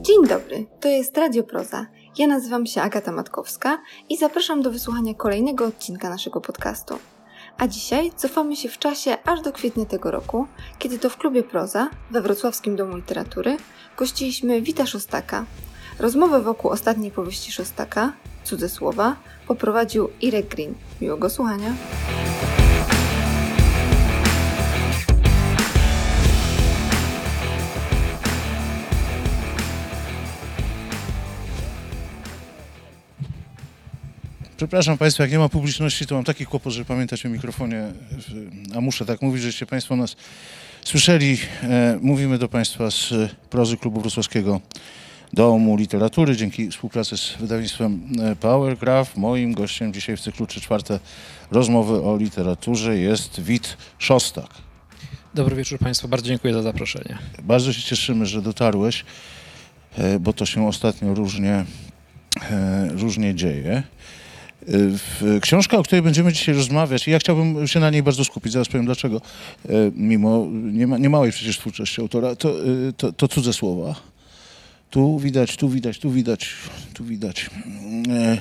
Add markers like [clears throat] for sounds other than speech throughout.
Dzień dobry, to jest Radio Proza. Ja nazywam się Agata Matkowska i zapraszam do wysłuchania kolejnego odcinka naszego podcastu. A dzisiaj cofamy się w czasie aż do kwietnia tego roku, kiedy to w klubie Proza we Wrocławskim Domu Literatury gościliśmy Wita Szostaka. Rozmowę wokół ostatniej powieści Szostaka, Cudze Słowa, poprowadził Irek Green. Miłego słuchania. Przepraszam Państwa, jak nie ma publiczności, to mam taki kłopot, żeby pamiętać o mikrofonie, a muszę tak mówić, żeście Państwo nas słyszeli. E, mówimy do Państwa z prozy Klubu Wrocławskiego Domu Literatury dzięki współpracy z wydawnictwem e, Powergraph. Moim gościem dzisiaj w cyklu 3 czwarte rozmowy o literaturze jest Wit Szostak. Dobry wieczór Państwu, bardzo dziękuję za zaproszenie. Bardzo się cieszymy, że dotarłeś, e, bo to się ostatnio różnie, różnie dzieje. W- Książka, o której będziemy dzisiaj rozmawiać, i ja chciałbym się na niej bardzo skupić, zaraz powiem dlaczego, e, mimo nie ma, niemałej przecież twórczości autora, to, e, to, to cudze słowa. Tu widać, tu widać, tu widać, tu widać. E,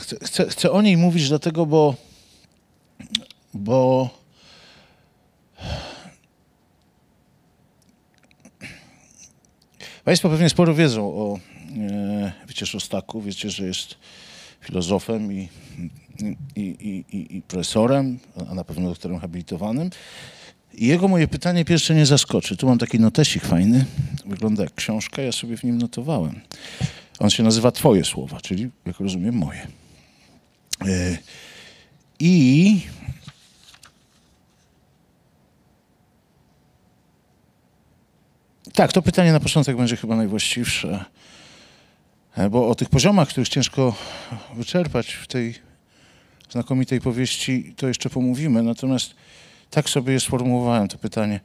Chcę, chcę, chcę o niej mówić dlatego, bo, bo Państwo pewnie sporo wiedzą o e, Wicie Szostaku. Wiecie, że jest filozofem i, i, i, i, profesorem, a na pewno doktorem habilitowanym. I jego moje pytanie pierwsze nie zaskoczy. Tu mam taki notesik fajny, wygląda jak książka, ja sobie w nim notowałem. On się nazywa Twoje słowa, czyli, jak rozumiem, moje. E, I tak, to pytanie na początek będzie chyba najwłaściwsze. E, Bo o tych poziomach, których ciężko wyczerpać w tej znakomitej powieści, to jeszcze pomówimy. Natomiast tak sobie sformułowałem, to pytanie.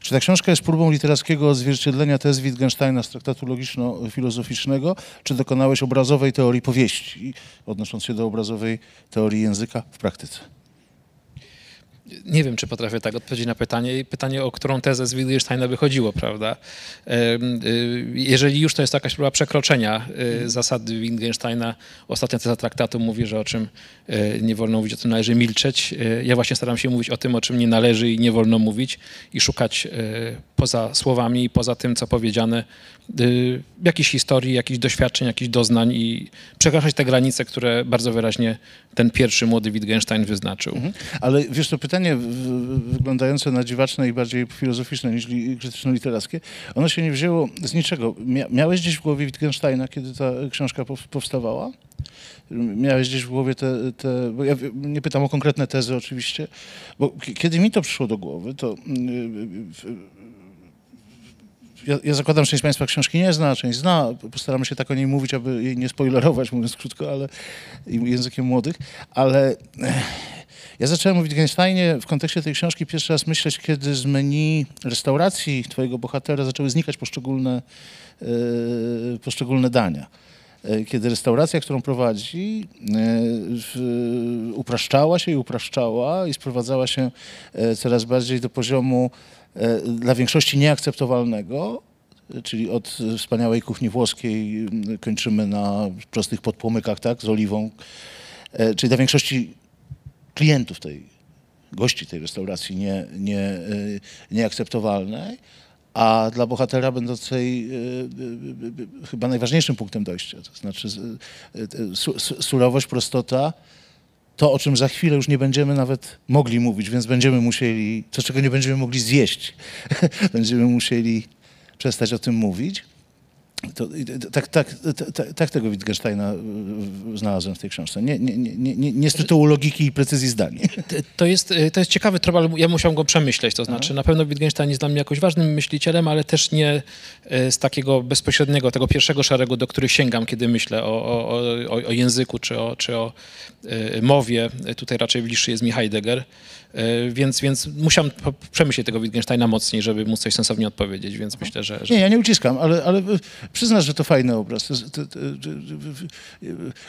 Czy ta książka jest próbą literackiego odzwierciedlenia tez Wittgensteina z traktatu logiczno-filozoficznego, czy dokonałeś obrazowej teorii powieści, odnosząc się do obrazowej teorii języka w praktyce? Nie wiem, czy potrafię tak odpowiedzieć na pytanie. Pytanie, o którą tezę z Wittgensteina by chodziło, prawda? Y, Jeżeli już to jest jakaś próba przekroczenia y, zasady Wittgensteina, ostatnia teza traktatu mówi, że o czym y, nie wolno mówić, o tym należy milczeć. Ja właśnie staram się mówić o tym, o czym nie należy i nie wolno mówić i szukać poza słowami i poza tym, co powiedziane, y, historii, jakichś doświadczeń, jakichś doznań i przekraczać te granice, które bardzo wyraźnie ten pierwszy młody Wittgenstein wyznaczył. Ale wiesz, to pytanie wyglądające na dziwaczne i bardziej filozoficzne niż li- krytyczno-literackie, ono się nie wzięło z niczego. Mia, miałeś gdzieś w głowie Wittgensteina, kiedy ta książka pow- powstawała? Miałeś gdzieś w głowie te, te bo ja nie pytam o konkretne tezy oczywiście, bo kiedy mi to przyszło do głowy, to mm, w- ja, ja zakładam, że część Państwa książki nie zna, część zna. Postaramy się tak o niej mówić, aby jej nie spoilerować, mówiąc krótko, ale językiem młodych. Ale eh, ja zacząłem o Wittgensteinie w kontekście tej książki pierwszy raz myśleć, kiedy z menu restauracji Twojego bohatera zaczęły znikać poszczególne, e, poszczególne dania. E, Kiedy restauracja, którą prowadzi, e, upraszczała się i upraszczała i sprowadzała się e, coraz bardziej do poziomu dla większości nieakceptowalnego, czyli od wspaniałej kuchni włoskiej m, kończymy na prostych podpłomykach, tak, z oliwą, czyli dla większości klientów tej, gości tej restauracji nie, nie, nieakceptowalnej, a dla bohatera będącej e, e, e, chyba najważniejszym punktem dojścia, to znaczy surowość, prostota, to, o czym za chwilę już nie będziemy nawet mogli mówić, więc będziemy musieli, to czego nie będziemy mogli zjeść, [laughs] będziemy musieli przestać o tym mówić. To, tak, tak, tak, tak tego Wittgensteina y, znalazłem w tej książce. Nie, nie, nie, nie, nie, z tytułu logiki i precyzji zdań. [laughs] To- jest, y, to jest ciekawy trop, ale ja musiałem go przemyśleć. To znaczy, na pewno Wittgenstein jest dla mnie jakoś ważnym myślicielem, ale też nie y, z takiego bezpośredniego, tego pierwszego szeregu, do których sięgam, kiedy myślę o, o, o, o języku czy o, czy o mowie. Tutaj raczej bliższy jest mi Heidegger. Y, Więc, więc musiałem przemyśleć tego Wittgensteina mocniej, żeby móc coś sensownie odpowiedzieć, więc myślę, że... że... Nie, ja nie uciskam, ale, ale przyznasz, że to fajny obraz.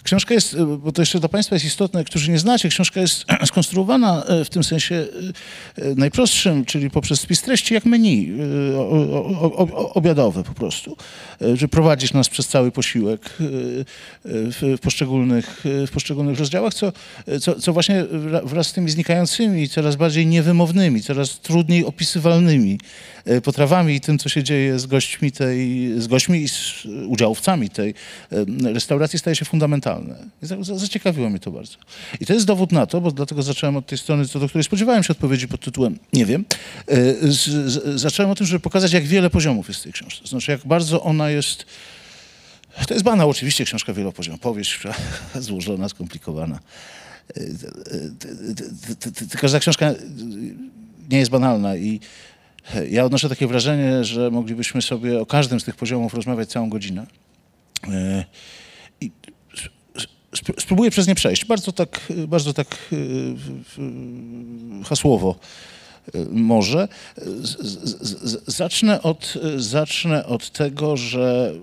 Książka jest, bo to jeszcze dla Państwa jest istotne, którzy nie znacie, książka jest [clears throat] skonstruowana w tym sensie najprostszym, czyli poprzez spis treści, jak menu obiadowe po prostu, że prowadzisz nas przez cały posiłek w poszczególnych, w poszczególnych rozdziałach, co, co, co właśnie wraz z tymi znikającymi, coraz bardziej niewymownymi, coraz trudniej opisywalnymi potrawami i tym, co się dzieje z gośćmi tej, z gośćmi i z udziałowcami tej restauracji staje się fundamentalne. Zaciekawiło mnie to bardzo. I to jest dowód na to, bo dlatego zacząłem od tej strony, co do której spodziewałem się odpowiedzi pod tytułem nie wiem. Z, z, zacząłem o tym, żeby pokazać, jak wiele poziomów jest w tej książce. Znaczy, jak bardzo ona jest... To jest banał, oczywiście, książka wielopoziomowa, powieść [laughs] złożona, skomplikowana. Każda książka nie jest banalna i ja odnoszę takie wrażenie, że moglibyśmy sobie o każdym z tych poziomów rozmawiać całą godzinę. I spróbuję przez nie przejść. Bardzo tak, bardzo tak hasłowo może. Zacznę od, zacznę od tego, że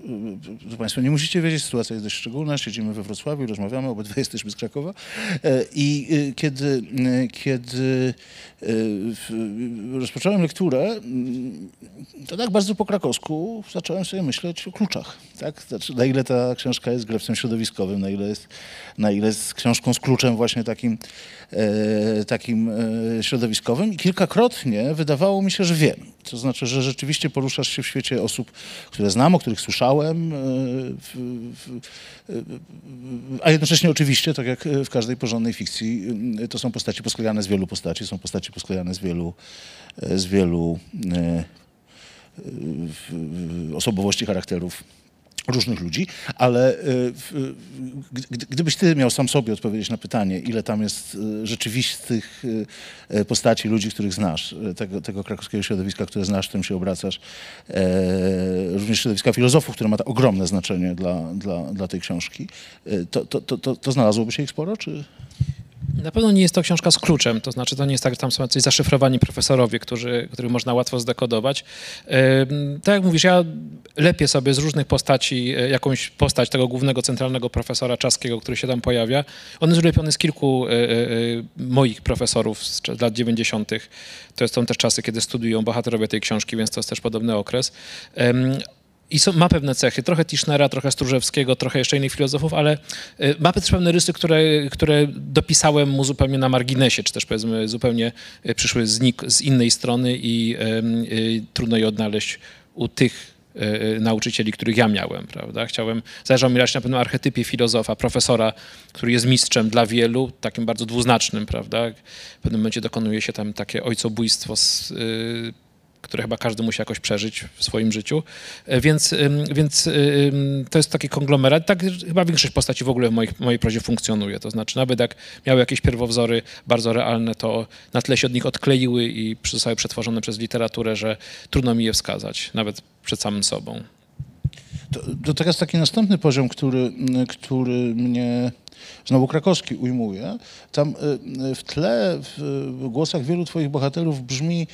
Państwo nie musicie wiedzieć, sytuacja jest dość szczególna. Siedzimy we Wrocławiu, rozmawiamy, obydwa jesteśmy z Krakowa. I kiedy, kiedy rozpocząłem lekturę, to tak bardzo po krakowsku zacząłem sobie myśleć o kluczach. Tak? Znaczy, na ile ta książka jest grewcem środowiskowym, na ile jest, na ile jest książką z kluczem właśnie takim, takim środowiskowym. I kilkakrotnie wydawało mi się, że wiem. To znaczy, że rzeczywiście poruszasz się w świecie osób, które znam, o których słyszałem, a jednocześnie oczywiście, tak jak w każdej porządnej fikcji, to są postaci posklejane z wielu postaci, są postaci posklejane z wielu, z wielu osobowości, charakterów różnych ludzi, ale gdybyś ty miał sam sobie odpowiedzieć na pytanie, ile tam jest rzeczywistych postaci, ludzi, których znasz, tego, tego krakowskiego środowiska, które znasz, którym się obracasz, również środowiska filozofów, które ma ogromne znaczenie dla, dla, dla tej książki, to, to, to, to znalazłoby się ich sporo, czy... Na pewno nie jest to książka z kluczem, to znaczy to nie jest tak, że tam są jacyś zaszyfrowani profesorowie, którzy, których można łatwo zdekodować. Tak jak mówisz, ja lepię sobie z różnych postaci jakąś postać tego głównego, centralnego profesora czaskiego, który się tam pojawia. On jest ulepiony z kilku moich profesorów z lat 90. To są też czasy, kiedy studiują bohaterowie tej książki, więc to jest też podobny okres. I są, ma pewne cechy, trochę Tischnera, trochę Stróżewskiego, trochę jeszcze innych filozofów, ale ma też pewne rysy, które, które dopisałem mu zupełnie na marginesie, czy też powiedzmy zupełnie przyszły z, z innej strony i, i trudno je odnaleźć u tych nauczycieli, których ja miałem, prawda? Chciałem, zależało mi raczej na pewnym archetypie filozofa, profesora, który jest mistrzem dla wielu, takim bardzo dwuznacznym, prawda? W pewnym momencie dokonuje się tam takie ojcobójstwo z, które chyba każdy musi jakoś przeżyć w swoim życiu. Więc, więc to jest taki konglomerat. Tak chyba większość postaci w ogóle w mojej, mojej prozie funkcjonuje. To znaczy nawet jak miały jakieś pierwowzory bardzo realne, to na tyle się od nich odkleiły i zostały przetworzone przez literaturę, że trudno mi je wskazać, nawet przed samym sobą. To, to teraz taki następny poziom, który, który mnie znowu krakowski ujmuje, tam w tle, w głosach wielu twoich bohaterów brzmi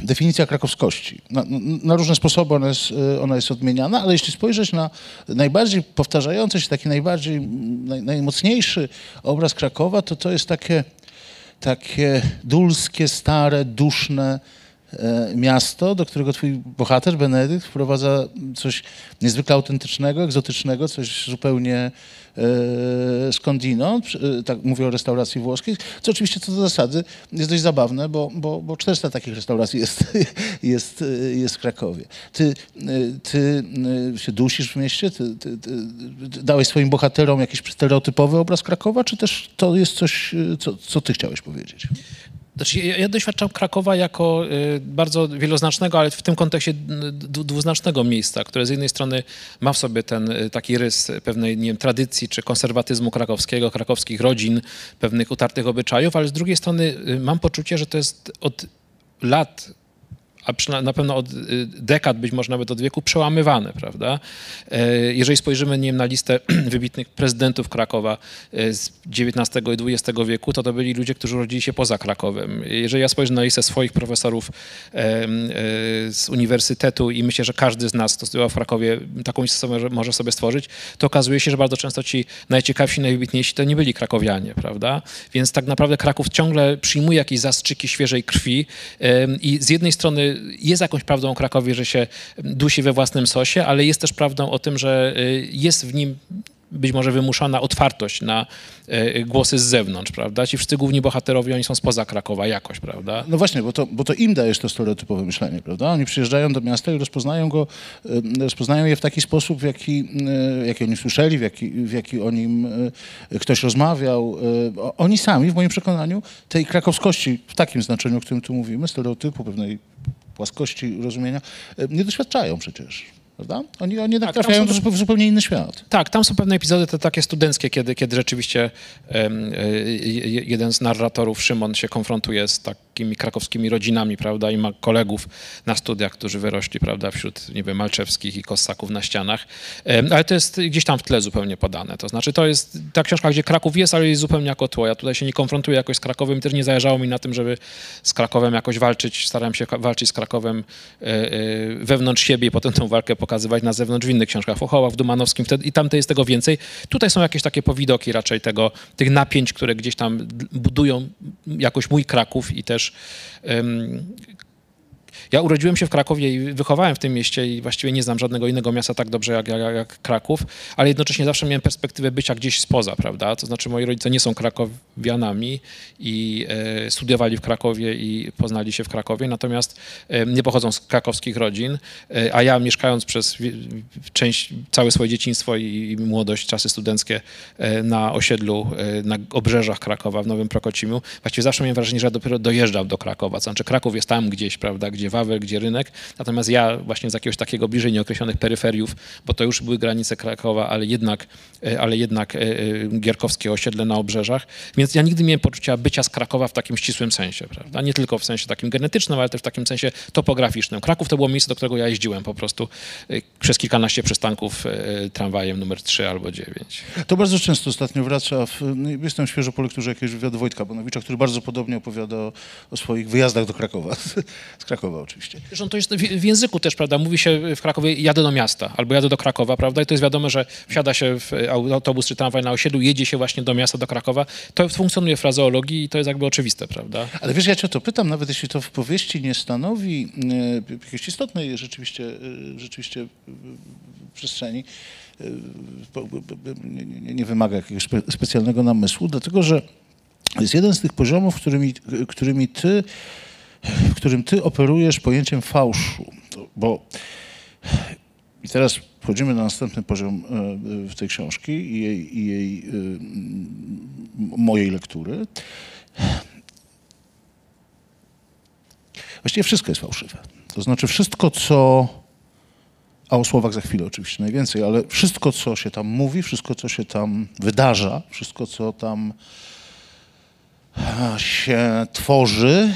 definicja krakowskości. Na, na, różne sposoby ona jest, ona jest odmieniana, ale jeśli spojrzeć na najbardziej powtarzający się, taki najbardziej, naj, najmocniejszy obraz Krakowa, to to jest takie, takie dulskie, stare, duszne, miasto, do którego twój bohater, Benedykt, wprowadza coś niezwykle autentycznego, egzotycznego, coś zupełnie e, skądinąd. Tak mówię o restauracji włoskiej, co oczywiście co do zasady jest dość zabawne, bo, bo, bo 400 takich restauracji jest, [laughs] jest, jest w Krakowie. Ty, ty się dusisz w mieście? Ty, ty, ty dałeś swoim bohaterom jakiś stereotypowy obraz Krakowa, czy też to jest coś, co, co ty chciałeś powiedzieć? Znaczy, ja, ja doświadczam Krakowa jako y, bardzo wieloznacznego, ale w tym kontekście dwuznacznego miejsca, które z jednej strony ma w sobie ten y, taki rys pewnej nie wiem, tradycji czy konserwatyzmu krakowskiego, krakowskich rodzin, pewnych utartych obyczajów, ale z drugiej strony y, mam poczucie, że to jest od lat a na pewno od y, dekad, być może nawet od wieku, przełamywane, prawda? E, jeżeli spojrzymy nie wiem, na listę [clears throat] wybitnych prezydentów Krakowa e, z XIX i XX wieku, to to byli ludzie, którzy urodzili się poza Krakowem. Jeżeli ja spojrzę na listę swoich profesorów e, z uniwersytetu i myślę, że każdy z nas, kto studiował w Krakowie, taką listę może sobie stworzyć, to okazuje się, że bardzo często ci najciekawsi, najwybitniejsi to nie byli krakowianie, prawda? Więc tak naprawdę Kraków ciągle przyjmuje jakieś zastrzyki świeżej krwi i z jednej strony jest jakąś prawdą o Krakowie, że się dusi we własnym sosie, ale jest też prawdą o tym, że y, jest w nim być może wymuszana otwartość na e, głosy z zewnątrz, prawda? Ci wszyscy główni bohaterowie, oni są spoza Krakowa jakoś, prawda? No właśnie, bo to, bo to im dajesz to stereotypowe myślenie, prawda? Oni przyjeżdżają do miasta i rozpoznają go, rozpoznają je w taki sposób, w jaki, jaki oni słyszeli, w jaki, w jaki o nim ktoś rozmawiał. Oni sami, w moim przekonaniu, tej krakowskości w takim znaczeniu, o którym tu mówimy, stereotypu, pewnej płaskości rozumienia, nie doświadczają przecież. Prawda? Oni, oni tak, trafiają są, w zupełnie inny świat. Tak, tam są pewne epizody te takie studenckie, kiedy, kiedy rzeczywiście um, jeden z narratorów, Szymon, się konfrontuje z takimi krakowskimi rodzinami, prawda, i ma kolegów na studiach, którzy wyrośli, prawda, wśród, nie wiem, Malczewskich i Kossaków na ścianach, um, ale to jest gdzieś tam w tle zupełnie podane. To znaczy, to jest ta książka, gdzie Kraków jest, ale jest zupełnie jako tło. Ja tutaj się nie konfrontuję jakoś z Krakowem i też nie zależało mi na tym, żeby z Krakowem jakoś walczyć. Starałem się walczyć z Krakowem e, e, wewnątrz siebie i potem tą walkę pokazywać na zewnątrz w innych książkach, w Ochołach, w Dumanowskim wtedy, i tam jest tego więcej. Tutaj są jakieś takie powidoki raczej tego, tych napięć, które gdzieś tam budują jakoś mój Kraków i też um, ja urodziłem się w Krakowie i wychowałem w tym mieście i właściwie nie znam żadnego innego miasta tak dobrze jak, jak, jak, Kraków, ale jednocześnie zawsze miałem perspektywę bycia gdzieś spoza, prawda? To znaczy moi rodzice nie są krakowianami i e, studiowali w Krakowie i poznali się w Krakowie, natomiast e, nie pochodzą z krakowskich rodzin, e, a ja mieszkając przez część, całe swoje dzieciństwo i, i młodość, czasy studenckie e, na osiedlu, e, na obrzeżach Krakowa, w Nowym Prokocimiu, właściwie zawsze miałem wrażenie, że ja dopiero dojeżdżam do Krakowa, to znaczy Kraków jest tam gdzieś, prawda, gdzie Wawel, gdzie rynek. Natomiast ja właśnie z jakiegoś takiego bliżej nieokreślonych peryferiów, bo to już były granice Krakowa, ale jednak, e, ale jednak e, e, gierkowskie osiedle na obrzeżach. Więc ja nigdy nie miałem poczucia bycia z Krakowa w takim ścisłym sensie, prawda? Nie tylko w sensie takim genetycznym, ale też w takim sensie topograficznym. Kraków to było miejsce, do którego ja jeździłem po prostu przez kilkanaście przystanków tramwajem numer 3 albo 9. To bardzo często ostatnio wraca. W, no, jestem świeżo po lekturze jakiegoś wywiadu Wojtka Bonowicza, który bardzo podobnie opowiada o, o swoich wyjazdach do Krakowa, [laughs] z Krakowa oczywiście. Zresztą to jest w, języku też, prawda, mówi się w Krakowie jadę do miasta albo jadę do Krakowa, prawda, i to jest wiadomo, że wsiada się w autobus czy tramwaj na osiedlu, jedzie się właśnie do miasta, do Krakowa. To funkcjonuje w frazeologii i to jest jakby oczywiste, prawda. Ale wiesz, ja cię o to pytam, nawet jeśli to w powieści nie stanowi e, jakiejś istotnej rzeczywiście, e, rzeczywiście przestrzeni, e, nie, nie wymaga jakiegoś spe, specjalnego namysłu, dlatego że jest jeden z tych poziomów, którymi, którymi ty w którym ty operujesz pojęciem fałszu. Bo i teraz wchodzimy na następny poziom e, w tej książki i jej, i jej e, mojej lektury. Właściwie wszystko jest fałszywe. To znaczy wszystko, co, a o słowach za chwilę oczywiście najwięcej, ale wszystko, co się tam mówi, wszystko, co się tam wydarza, wszystko, co tam się tworzy,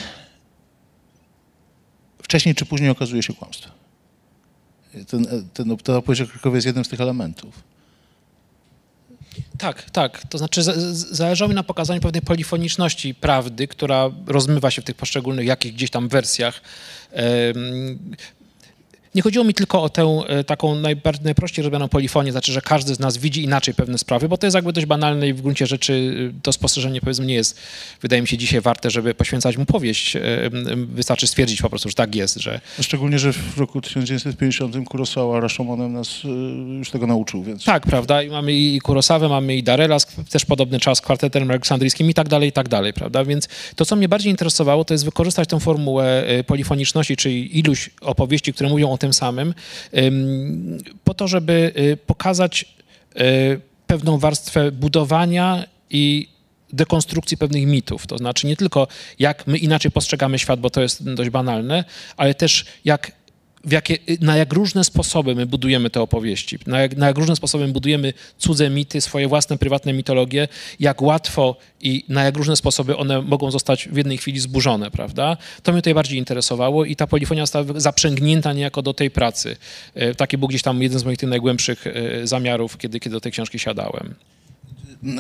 wcześniej czy później okazuje się kłamstwem. Ten, ten, ta opowieść o Krakowie jest jednym z tych elementów. Tak, tak. To znaczy zależało mi na pokazaniu pewnej polifoniczności prawdy, która rozmywa się w tych poszczególnych jakichś gdzieś tam wersjach. Nie chodziło mi tylko o tę e, taką najprościej robianą polifonię, znaczy, że każdy z nas widzi inaczej pewne sprawy, bo to jest jakby dość banalne i w gruncie rzeczy e, to spostrzeżenie powiedzmy nie jest, wydaje mi się dzisiaj warte, żeby poświęcać mu powieść. E, wystarczy stwierdzić po prostu, że tak jest, że... Szczególnie, że w roku 1950 Kurosawa Rashomonem nas już tego nauczył, więc... Tak, prawda? I mamy i Kurosawę, mamy i Darelas, też podobny czas kwartetem aleksandryjskim i tak dalej, i tak dalej, prawda? Więc to, co mnie bardziej interesowało, to jest wykorzystać tę formułę polifoniczności, czyli iluś opowieści, które mówią o tym samym, po to, żeby y, pokazać y, pewną warstwę budowania i dekonstrukcji pewnych mitów. To znaczy nie tylko jak my inaczej postrzegamy świat, bo to jest dość banalne, ale też jak jakie, na jak różne sposoby my budujemy te opowieści, na jak, na jak różne sposoby my budujemy cudze mity, swoje własne, prywatne mitologie, jak łatwo i na jak różne sposoby one mogą zostać w jednej chwili zburzone, prawda? To mnie tutaj bardziej interesowało i ta polifonia została zaprzęgnięta niejako do tej pracy. E, taki był gdzieś tam jeden z moich tych najgłębszych e, zamiarów, kiedy, kiedy do tej książki siadałem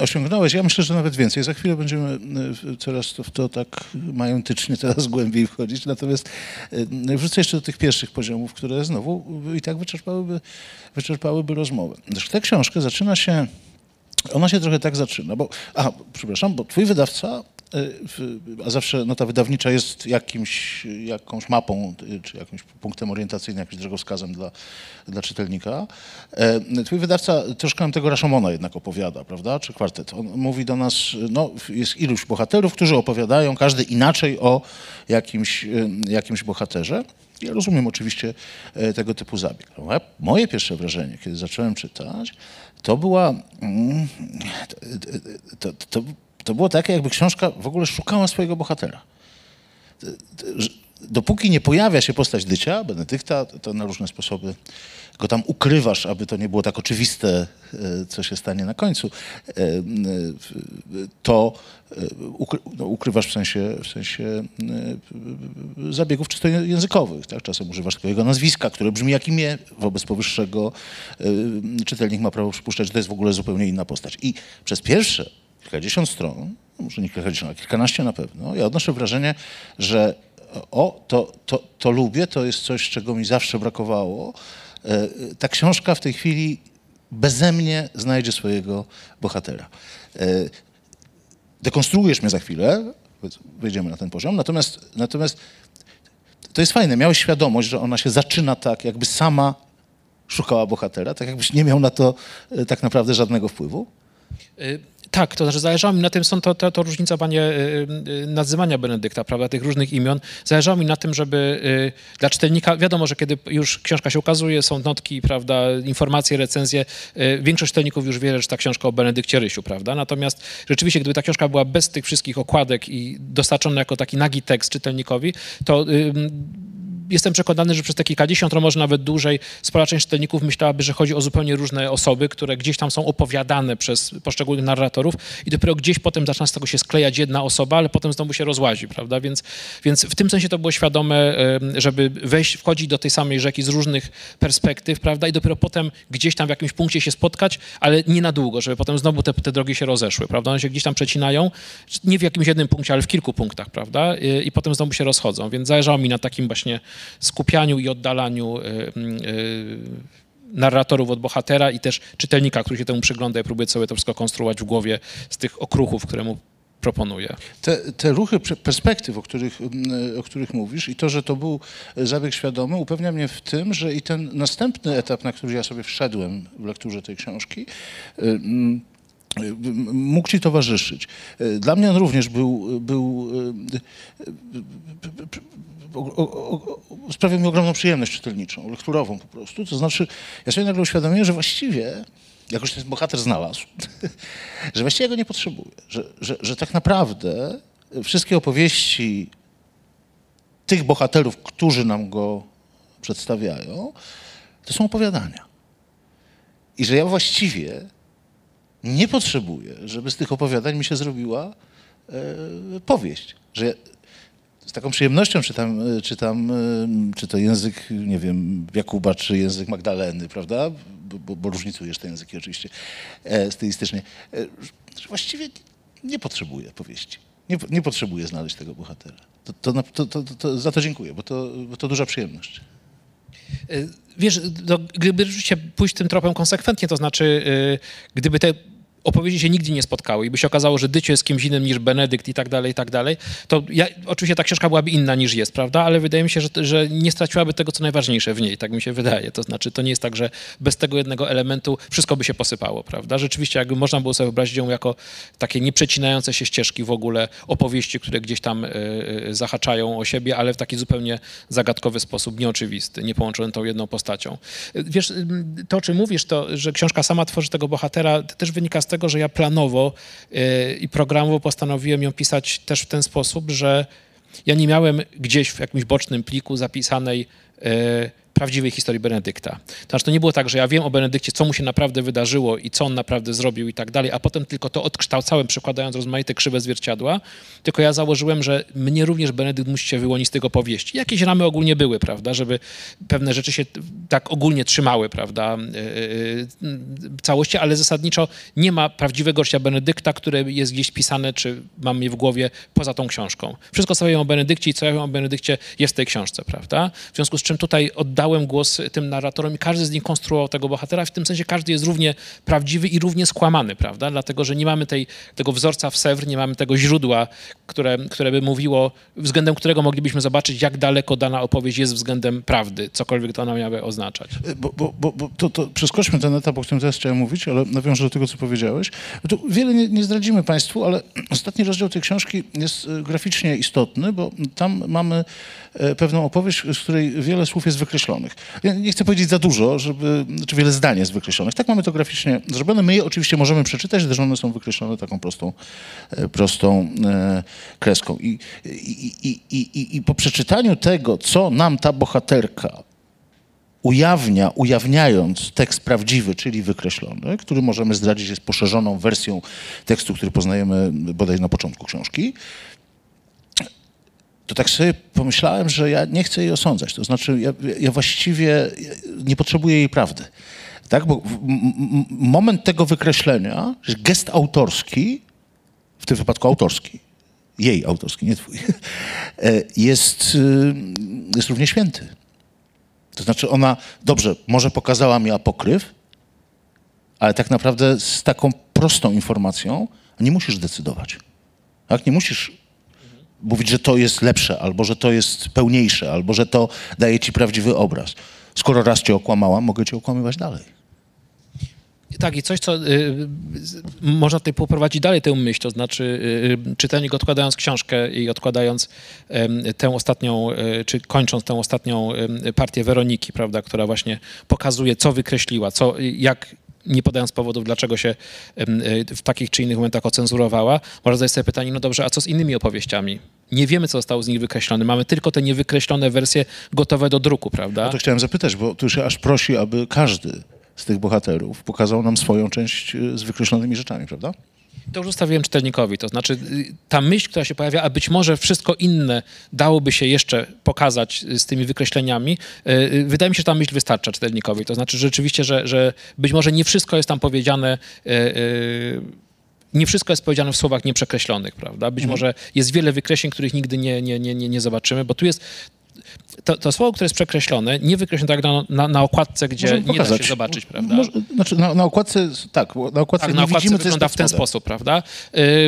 osiągnąłeś. Ja myślę, że nawet więcej. Za chwilę będziemy e, coraz to, w to tak majątycznie teraz głębiej wchodzić. Natomiast e, wrócę jeszcze do tych pierwszych poziomów, które znowu i tak wyczerpałyby, wyczerpałyby rozmowę. Zresztą tę książkę zaczyna się, ona się trochę tak zaczyna, bo, przepraszam, bo twój wydawca a zawsze nota wydawnicza jest jakimś, jakąś mapą, czy jakimś punktem orientacyjnym, jakimś drogowskazem dla, dla czytelnika. E, twój wydawca troszkę nam tego Rashomona jednak opowiada, prawda, czy kwartet. On mówi do nas, no jest iluś bohaterów, którzy opowiadają każdy inaczej o jakimś, jakimś bohaterze. Ja rozumiem oczywiście e, tego typu zabieg. Moje pierwsze wrażenie, kiedy zacząłem czytać, to była... Mm, to, to, to, to było tak, jakby książka w ogóle szukała swojego bohatera. Dopóki nie pojawia się postać Dycia, Benedykta, to na różne sposoby go tam ukrywasz, aby to nie było tak oczywiste, e, co się stanie na końcu, e, e, to no, ukrywasz w sensie, w sensie zabiegów czysto językowych. Tak? Czasem używasz tylko jego nazwiska, które brzmi jak imię. Wobec powyższego czytelnik ma prawo przypuszczać, że to jest w ogóle zupełnie inna postać. I przez pierwsze kilkadziesiąt stron, no może nie kilkadziesiąt, ale kilkanaście na pewno, ja odnoszę wrażenie, że o, to, to, to lubię, to jest coś, czego mi zawsze brakowało. E, ta książka w tej chwili bezemnie znajdzie swojego bohatera. E, dekonstruujesz mnie za chwilę, wejdziemy na ten poziom, natomiast, natomiast to jest fajne, miałeś świadomość, że ona się zaczyna tak, jakby sama szukała bohatera, tak jakbyś nie miał na to e, tak naprawdę żadnego wpływu? Tak, to znaczy zależało mi na tym, są to, to, to różnica, panie, y, y, nazywania Benedykta, prawda, tych różnych imion. Zależało mi na tym, żeby y, dla czytelnika, wiadomo, że kiedy już książka się ukazuje, są notki, prawda, informacje, recenzje, większość czytelników już wie, że ta książka o Benedykcie Rysiu, prawda, natomiast rzeczywiście, gdyby ta książka była bez tych wszystkich okładek i dostarczona jako taki nagi tekst czytelnikowi, to jestem przekonany, że przez te kilkadziesiąt, może nawet dłużej, spora część czytelników myślałaby, że chodzi o zupełnie różne osoby, które gdzieś tam są opowiadane przez poszczególnych narratorów i dopiero gdzieś potem zaczyna z tego się sklejać jedna osoba, ale potem znowu się rozłazi, prawda? Więc, więc w tym sensie to było świadome, żeby wejść, wchodzić do tej samej rzeki z różnych perspektyw, prawda? I dopiero potem gdzieś tam w jakimś punkcie się spotkać, ale nie na długo, żeby potem znowu te, te drogi się rozeszły, prawda? One się gdzieś tam przecinają, nie w jakimś jednym punkcie, ale w kilku punktach, prawda? I, i potem znowu się rozchodzą, więc zależało mi na takim właśnie skupianiu i oddalaniu y, y, narratorów od bohatera i też czytelnika, który się temu przygląda i próbuje sobie to wszystko konstruować w głowie z tych okruchów, które mu proponuje. Te, te ruchy perspektyw, o których, mm, o których mówisz i to, że to był zabieg świadomy, upewnia mnie w tym, że i ten następny etap, na który ja sobie wszedłem w lekturze tej książki, y, mógł ci towarzyszyć. Dla mnie on również był, był sprawia mi ogromną przyjemność czytelniczą, lekturową po prostu. To znaczy, ja sobie nagle uświadomiłem, że właściwie, jak już ten bohater znalazł, [laughs] że właściwie go nie potrzebuję. Że, że, że tak naprawdę wszystkie opowieści tych bohaterów, którzy nam go przedstawiają, to są opowiadania. I że ja właściwie nie potrzebuję, żeby z tych opowiadań mi się zrobiła e, powieść. Że z taką przyjemnością czytam, e, czytam, e, czy to język, nie wiem, Jakuba, czy język Magdaleny, prawda? Bo, bo różnicujesz te języki oczywiście stylistycznie. Właściwie nie potrzebuję powieści. Nie, nie potrzebuję znaleźć tego bohatera. To, to, to, to, za to dziękuję, bo to, bo to duża przyjemność. Wiesz, to, gdyby rzeczywiście pójść tym tropem konsekwentnie, to znaczy, gdyby te opowieści się nigdy nie spotkały i by się okazało, że Dycio jest kimś innym niż Benedykt i tak dalej, i tak dalej, to ja, oczywiście ta książka byłaby inna niż jest, prawda? Ale wydaje mi się, że, że nie straciłaby tego, co najważniejsze w niej, tak mi się wydaje. To znaczy, to nie jest tak, że bez tego jednego elementu wszystko by się posypało, prawda? Rzeczywiście, jakby można było sobie wyobrazić ją jako takie nieprzecinające się ścieżki w ogóle opowieści, które gdzieś tam y, zahaczają o siebie, ale w taki zupełnie zagadkowy sposób, nieoczywisty, nie połączony tą jedną postacią. Wiesz, to, o czym mówisz, to, że książka sama tworzy tego bohatera, też wynika z tego, że ja planowo y, i programowo postanowiłem ją pisać też w ten sposób, że ja nie miałem gdzieś w jakimś bocznym pliku zapisanej y, prawdziwej historii Benedykta. To znaczy, to nie było tak, że ja wiem o Benedykcie, co mu się naprawdę wydarzyło i co on naprawdę zrobił i tak dalej, a potem tylko to odkształcałem, przekładając rozmaite krzywe zwierciadła, tylko ja założyłem, że mnie również Benedykt musi się wyłonić z tego powieści. Jakieś ramy ogólnie były, prawda, żeby pewne rzeczy się tak ogólnie trzymały, prawda, yy, całości, ale zasadniczo nie ma prawdziwego życia Benedykta, które jest gdzieś pisane, czy mam je w głowie poza tą książką. Wszystko, co wiem o Benedykcie i co ja wiem o Benedykcie jest w tej książce, prawda? W związku z czym tutaj oddałem głos tym narratorom i każdy z nich konstruował tego bohatera, w tym sensie każdy jest równie prawdziwy i równie skłamany, prawda? Dlatego, że nie mamy tej, tego wzorca w Sewr, nie mamy tego źródła, które, które by mówiło, względem którego moglibyśmy zobaczyć, jak daleko dana opowieść jest względem prawdy, cokolwiek to ona miałaby oznaczać. Bo, bo, bo, bo to, to przeskoczmy ten etap, o którym teraz chciałem mówić, ale nawiążę do tego, co powiedziałeś. Tu wiele nie, nie zdradzimy Państwu, ale ostatni rozdział tej książki jest e, graficznie istotny, bo tam mamy e, pewną opowieść, z której wiele słów jest wykreślonych. Ja nie chcę powiedzieć za dużo, żeby, czy wiele zdań jest wykreślonych. Tak mamy to graficznie zrobione. My je oczywiście możemy przeczytać, gdyż one są wykreślone taką prostą, e, prostą e, kreską. I, i, i, i, I po przeczytaniu tego, co nam ta bohaterka ujawnia, ujawniając tekst prawdziwy, czyli wykreślony, który możemy zdradzić jest poszerzoną wersją tekstu, który poznajemy bodaj na początku książki, to tak sobie pomyślałem, że ja nie chcę jej osądzać. To znaczy, ja, ja właściwie nie potrzebuję jej prawdy. Tak? Bo moment tego wykreślenia, gest autorski, w tym wypadku autorski, jej autorski, nie twój, [laughs] e, jest, y, jest równie święty. To znaczy ona, dobrze, może pokazała mi apokryf, ale tak naprawdę z taką prostą informacją nie musisz decydować. Tak? Nie musisz mówić, że to jest lepsze, albo że to jest pełniejsze, albo że to daje ci prawdziwy obraz. Skoro raz cię okłamałam, mogę cię okłamywać dalej. Tak, i coś, co y, można tutaj poprowadzić dalej tę myśl, to znaczy y, czytelnik odkładając książkę i odkładając y, tę ostatnią, czy kończąc tę ostatnią partię Weroniki, prawda, która właśnie pokazuje, co wykreśliła, co, jak nie podając powodów, dlaczego się w takich czy innych momentach ocenzurowała, można zadać sobie pytanie, no dobrze, a co z innymi opowieściami? Nie wiemy, co zostało z nich wykreślone. Mamy tylko te niewykreślone wersje gotowe do druku, prawda? No to chciałem zapytać, bo tu się aż prosi, aby każdy z tych bohaterów pokazał nam swoją część y, z wykreślonymi rzeczami, prawda? To już zostawiłem czytelnikowi. To znaczy, y, ta myśl, która się pojawia, a być może wszystko inne dałoby się jeszcze pokazać y, z tymi wykreśleniami, wydaje mi się, że ta myśl wystarcza czytelnikowi. To znaczy, rzeczywiście, że, że być może nie wszystko jest tam powiedziane nie wszystko jest powiedziane w słowach nieprzekreślonych, prawda? Być mhm. może jest wiele wykreśleń, których nigdy nie, nie, nie, nie zobaczymy, bo tu jest to, to, słowo, które jest przekreślone, nie wykreślone tak na, na, na okładce, gdzie nie da się zobaczyć, prawda? Może, znaczy na, na, okładce, tak, na okładce tak, na okładce widzimy, wygląda w ten sposób, prawda?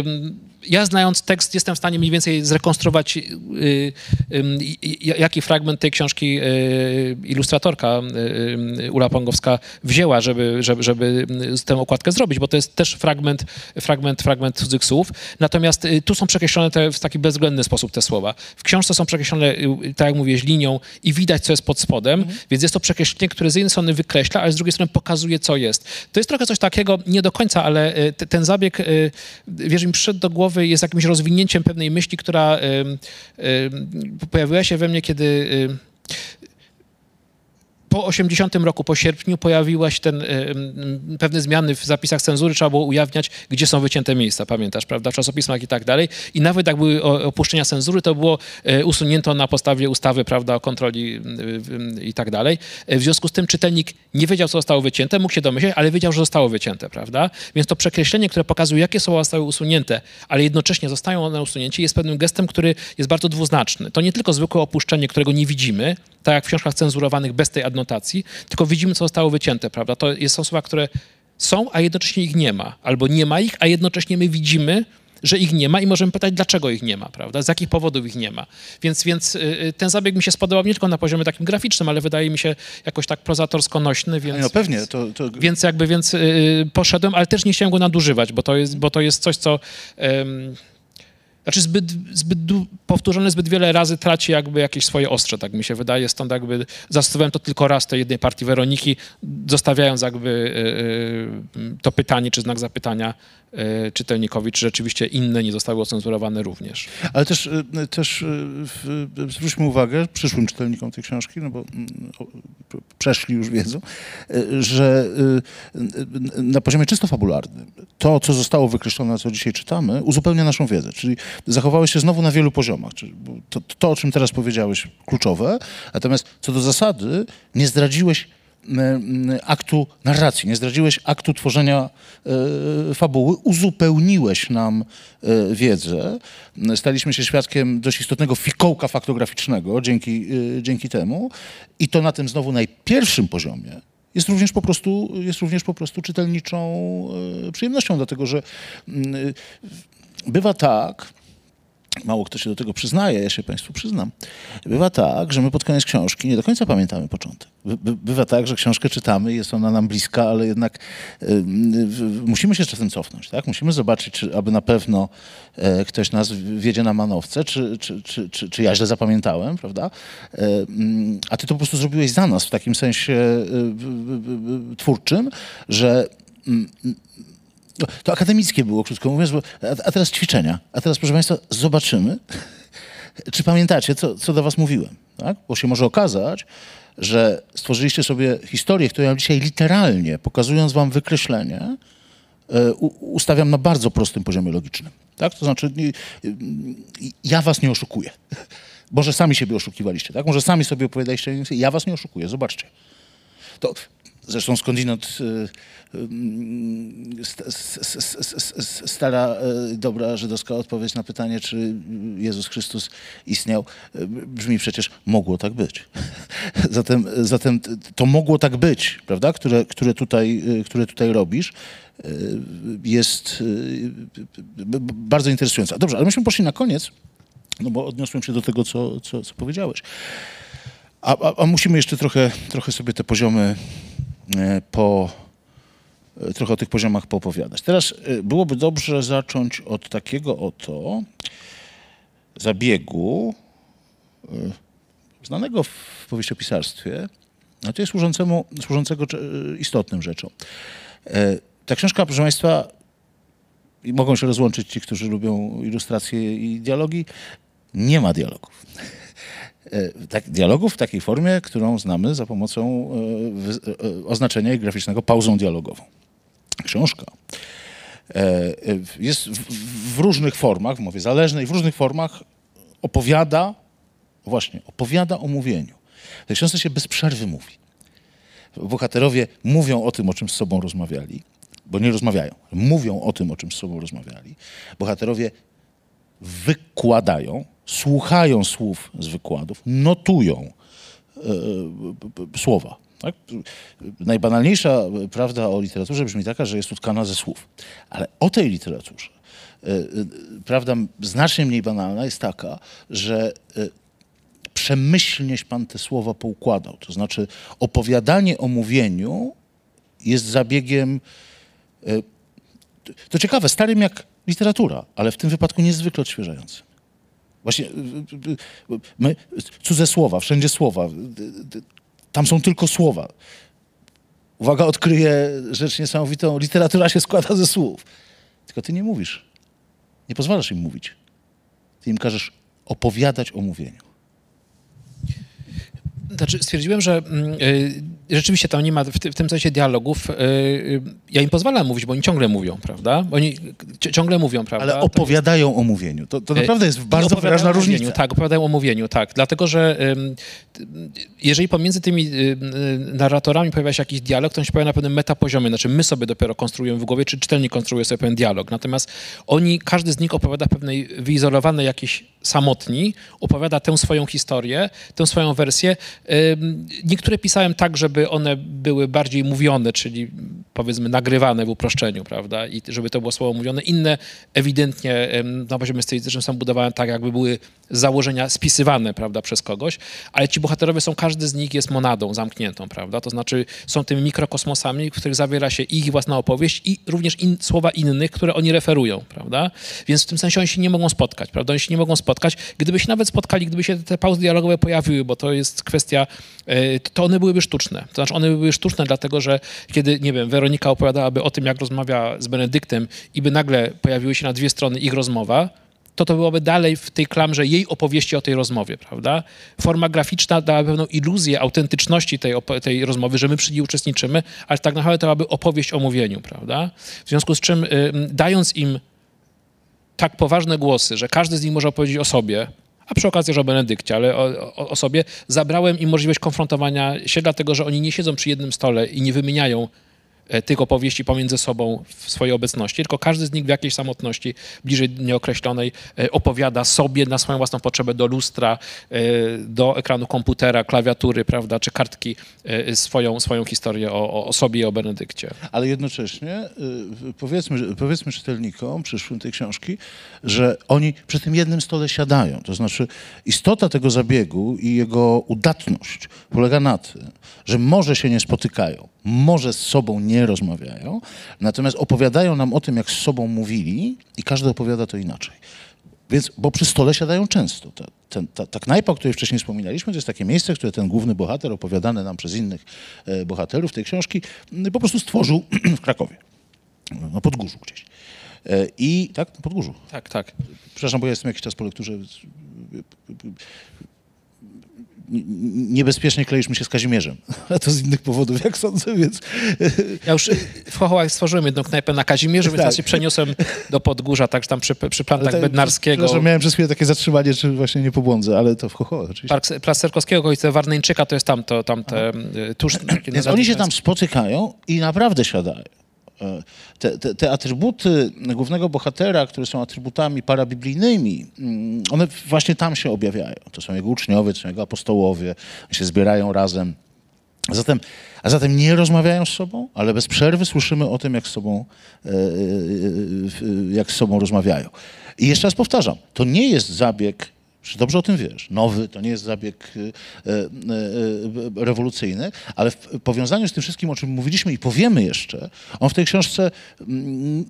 Ym, ja znając tekst jestem w stanie mniej więcej zrekonstruować, y, y, jaki fragment tej książki y, ilustratorka Ula Pongowska wzięła, żeby, żeby, żeby tę okładkę zrobić, bo to jest też fragment, fragment, fragment cudzych słów. Natomiast tu są przekreślone te, w taki bezwzględny sposób te słowa. W książce są przekreślone, tak jak mówiłeś, linią i widać, co jest pod spodem, mhm. więc jest to przekreślenie, które z jednej strony wykreśla, ale z drugiej strony pokazuje, co jest. To jest trochę coś takiego, nie do końca, ale ten zabieg, wiesz, mi przyszedł do głowy, jest jakimś rozwinięciem pewnej myśli, która pojawiła się we mnie, kiedy po 80 roku, po sierpniu pojawiła się ten, y, pewne zmiany w zapisach cenzury, trzeba było ujawniać, gdzie są wycięte miejsca, pamiętasz, prawda, w czasopismach i tak dalej. I nawet jak były opuszczenia cenzury, to było y, usunięto na podstawie ustawy, prawda, o kontroli i tak dalej. W związku z tym czytelnik nie wiedział, co zostało wycięte, mógł się domyśleć, ale wiedział, że zostało wycięte, prawda. Więc to przekreślenie, które pokazuje, jakie słowa zostały usunięte, ale jednocześnie zostają one usunięte, jest pewnym gestem, który jest bardzo dwuznaczny. To nie tylko zwykłe opuszczenie, którego nie widzimy, tak jak w książkach cenzurowanych bez tej adnotacji, tylko widzimy, co zostało wycięte, prawda? To są słowa, które są, a jednocześnie ich nie ma. Albo nie ma ich, a jednocześnie my widzimy, że ich nie ma i możemy pytać, dlaczego ich nie ma, prawda? Z jakich powodów ich nie ma. Więc, więc y, ten zabieg mi się spodobał nie tylko na poziomie takim graficznym, ale wydaje mi się jakoś tak prozatorsko nośny, więc... No pewnie, to... to... Więc jakby, więc yy, poszedłem, ale też nie chciałem go nadużywać, bo to jest, bo to jest coś, co... Yy, znaczy zbyt, zbyt powtórzony zbyt wiele razy traci jakby jakieś swoje ostrze, tak mi się wydaje. Stąd jakby zastosowałem to tylko raz tej jednej partii Weroniki, zostawiając jakby y, y, to pytanie czy znak zapytania czytelnikowi, czy rzeczywiście inne nie zostały ocenzurowane również. Ale też, y, też w- zwróćmy uwagę przyszłym czytelnikom tej książki, no bo mm, przeszli już wiedzą, że na poziomie czysto fabularnym to, co zostało wykreślone, co dzisiaj czytamy, uzupełnia naszą wiedzę. Czyli zachowało się znowu na wielu poziomach. To, to, o czym teraz powiedziałeś, kluczowe. Natomiast co do zasady, nie zdradziłeś aktu narracji, nie zdradziłeś aktu tworzenia e, fabuły, uzupełniłeś nam e, wiedzę. Staliśmy się świadkiem dość istotnego fikołka faktograficznego dzięki, e, dzięki temu. I to na tym znowu najpierwszym poziomie jest również po prostu, jest również po prostu czytelniczą przyjemnością, dlatego że bywa tak, mało kto się do tego przyznaje, ja się Państwu przyznam. Bywa tak, że my pod koniec książki nie do końca pamiętamy początek. By, by, bywa tak, że książkę czytamy, jest ona nam bliska, ale jednak y, y, musimy się czasem cofnąć, tak? Musimy zobaczyć, czy aby na pewno e, ktoś nas wiedzie na manowce, czy, czy, czy, czy, czy ja źle zapamiętałem, prawda? E, mm, a ty to po prostu zrobiłeś za nas w takim sensie y, twórczym, że mm, to akademickie było, krótko mówiąc, bo, a, teraz ćwiczenia. A teraz, proszę Państwa, zobaczymy, [laughs] czy pamiętacie, co, co do Was mówiłem. Tak? Bo się może okazać, że stworzyliście sobie historię, którą ja dzisiaj literalnie, pokazując Wam wykreślenie, e, ustawiam na bardzo prostym poziomie logicznym. Tak? To znaczy, ja Was nie oszukuję. Może sami siebie oszukiwaliście, tak? Może sami sobie opowiadaliście, ja Was nie oszukuję, zobaczcie. To zresztą skądinąd y, y, stara, y, dobra żydowska odpowiedź na pytanie, czy Jezus Chrystus istniał, y, brzmi przecież mogło tak być. Zatem, zatem to mogło tak być, prawda, które, które, tutaj, y, które tutaj robisz, y, jest y, bardzo interesujące. Dobrze, ale myśmy poszli na koniec, no bo odniosłem się do tego, co, co, co powiedziałeś. A, a, a musimy jeszcze trochę, trochę sobie te poziomy e, po, e, trochę o tych poziomach poopowiadać. Teraz e, byłoby dobrze zacząć od takiego oto zabiegu e, znanego w powieściopisarstwie, a to jest służącemu, służącego istotnym rzeczom. E, Ta książka, proszę Państwa, i mogą się rozłączyć ci, którzy lubią ilustracje i dialogi, nie ma dialogów. E, tak, dialogów w takiej formie, którą znamy za pomocą e, e, oznaczenia graficznego pauzą dialogową. Książka jest w- w różnych formach, w mowie zależnej, w różnych formach opowiada, właśnie, opowiada o mówieniu. W tej książce się bez przerwy mówi. Bohaterowie mówią o tym, o czym z sobą rozmawiali, bo nie rozmawiają, mówią o tym, o czym z sobą rozmawiali. Bohaterowie wykładają, słuchają słów z wykładów, notują e, słowa. Tak? Najbanalniejsza prawda o literaturze brzmi taka, że jest utkana ze słów. Ale o tej literaturze e, e, prawda znacznie mniej banalna jest taka, że e, przemyślnieś pan te słowa poukładał. To znaczy opowiadanie o mówieniu jest zabiegiem to ciekawe, starym jak literatura, ale w tym wypadku niezwykle odświeżającym. Właśnie my, cudze słowa, wszędzie słowa. Tam są tylko słowa. Uwaga, odkryję rzecz niesamowitą. Literatura się składa ze słów. Tylko ty nie mówisz. Nie pozwalasz im mówić. Ty im każesz opowiadać o mówieniu. Znaczy, stwierdziłem, że mm, y, rzeczywiście tam nie ma w, ty, w tym sensie dialogów. Y, y, ja im pozwalam mówić, bo oni ciągle mówią, prawda? Oni ci- ciągle mówią, prawda? Ale opowiadają o mówieniu. To, to E, naprawdę jest bardzo wyraźna mówieniu, różnica. Tak, opowiadają o mówieniu, tak. Dlatego, że t- jeżeli pomiędzy tymi y, y, narratorami pojawia się jakiś dialog, to on się pojawia na pewnym metapoziomie. Znaczy my sobie dopiero konstruujemy w głowie, czy czytelnik konstruuje sobie pewien dialog. Natomiast oni, każdy z nich opowiada pewnej wyizolowanej jakiejś samotni, opowiada tę swoją historię, tę swoją wersję. Niektóre pisałem tak, żeby one były bardziej mówione, czyli powiedzmy nagrywane w uproszczeniu, prawda? I żeby to było słowo mówione. Inne ewidentnie na poziomie stylistycznym są budowane tak, jakby były założenia spisywane, prawda, przez kogoś, ale ci bohaterowie są, każdy z nich jest monadą zamkniętą, prawda, to znaczy są tymi mikrokosmosami, w których zawiera się ich własna opowieść i również in, słowa innych, które oni referują, prawda, więc w tym sensie oni się nie mogą spotkać, prawda, oni się nie mogą spotkać, gdyby się nawet spotkali, gdyby się te pauzy dialogowe pojawiły, bo to jest kwestia, e, to one byłyby sztuczne, to znaczy one byłyby sztuczne dlatego, że kiedy, nie wiem, Weronika opowiadałaby o tym, jak rozmawia z Benedyktem i by nagle pojawiły się na dwie strony ich rozmowa, to to byłoby dalej w tej klamrze jej opowieści o tej rozmowie, prawda? Forma graficzna dała pewną iluzję autentyczności tej, tej rozmowy, że my przy niej uczestniczymy, ale tak naprawdę to byłaby opowieść o mówieniu, prawda? W związku z czym, y, dając im tak poważne głosy, że każdy z nich może opowiedzieć o sobie, a przy okazji też o Benedykcie, ale o, o, o sobie, zabrałem im możliwość konfrontowania się, dlatego że oni nie siedzą przy jednym stole i nie wymieniają tych opowieści pomiędzy sobą w swojej obecności, tylko każdy z nich w jakiejś samotności bliżej nieokreślonej e, opowiada sobie na swoją własną potrzebę do lustra, e, do ekranu komputera, klawiatury, prawda, czy kartki swoją, swoją historię o, o sobie i o Benedykcie. Ale jednocześnie powiedzmy, powiedzmy czytelnikom przyszłym tej książki, że oni przy tym jednym stole siadają. To znaczy istota tego zabiegu i jego udatność polega na tym, że może się nie spotykają, może z sobą nie rozmawiają, natomiast opowiadają nam o tym, jak z sobą mówili i każdy opowiada to inaczej. Więc, bo przy stole siadają często. Ta, ten, ta, ta knajpa, o której wcześniej wspominaliśmy, to jest takie miejsce, które ten główny bohater, opowiadany nam przez innych e, bohaterów tej książki, po prostu stworzył [clears throat] w Krakowie. Na Podgórzu gdzieś. E, I tak, na Podgórzu. Tak, tak. Przepraszam, bo ja jestem jakiś czas po lekturze niebezpiecznie kleiliśmy się z Kazimierzem. [laughs] A to z innych powodów, jak sądzę, więc... Ja już w Chochołach stworzyłem jedną knajpę na Kazimierzu, więc tak. teraz się przeniosłem do Podgórza, tak tam przy, przy plantach tak, Bednarskiego. Że miałem przez chwilę takie zatrzymanie, czy właśnie nie pobłądzę, ale to w Chochołach oczywiście. Park Plac Serkowskiego, okolice Warneńczyka, to jest tam, to, tam te, tuż... Więc oni się tam spotykają i naprawdę siadają. E, te, te, te, atrybuty głównego bohatera, które są atrybutami parabiblijnymi, mm, one właśnie tam się objawiają. To są jego uczniowie, to są jego apostołowie, się zbierają razem. A zatem, a zatem nie rozmawiają z sobą, ale bez przerwy słyszymy o tym, jak z sobą, e, e, jak z sobą rozmawiają. I jeszcze raz powtarzam, to nie jest zabieg czy dobrze o tym wiesz? Nowy, to nie jest zabieg y, y, y, rewolucyjny, ale w powiązaniu z tym wszystkim, o czym mówiliśmy i powiemy jeszcze, on w tej książce mm,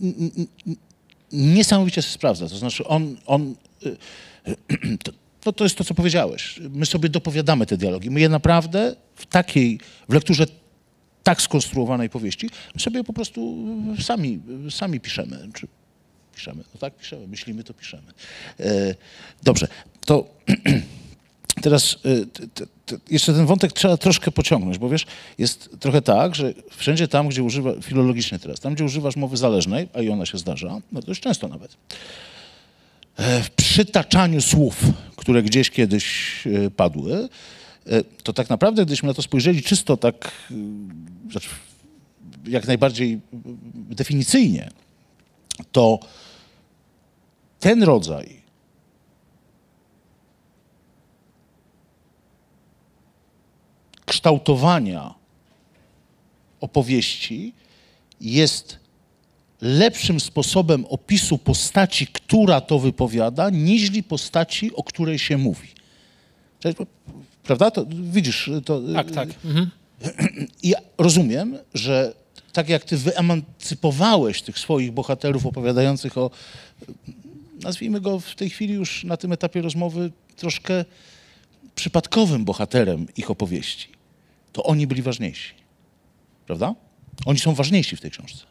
niesamowicie się sprawdza. To znaczy on, on [clears throat] to, to jest to, co powiedziałeś. My sobie dopowiadamy te dialogi. My je naprawdę w takiej, w lekturze tak skonstruowanej powieści, my sobie po prostu sami, sami piszemy. Czy piszemy? No tak, piszemy. Myślimy, to piszemy. E, dobrze to [clears throat] teraz y, jeszcze ten wątek trzeba troszkę pociągnąć, bo wiesz, jest trochę tak, że wszędzie tam, gdzie używa, filologicznie teraz, tam, gdzie używasz mowy zależnej, a i ona się zdarza, no już często nawet, e, w przytaczaniu słów, które gdzieś kiedyś e, padły, e, to tak naprawdę, gdybyśmy na to spojrzeli czysto tak, znaczy jak najbardziej definicyjnie, to ten rodzaj kształtowania opowieści jest lepszym sposobem opisu postaci, która to wypowiada, niźli postaci, o której się mówi. Prawda? To, widzisz, to... Tak, tak. Mhm. Ja rozumiem, że tak jak ty wyemancypowałeś tych swoich bohaterów opowiadających o, nazwijmy go w tej chwili już na tym etapie rozmowy, troszkę przypadkowym bohaterem ich opowieści to oni byli ważniejsi. Prawda? Oni są ważniejsi w tej książce.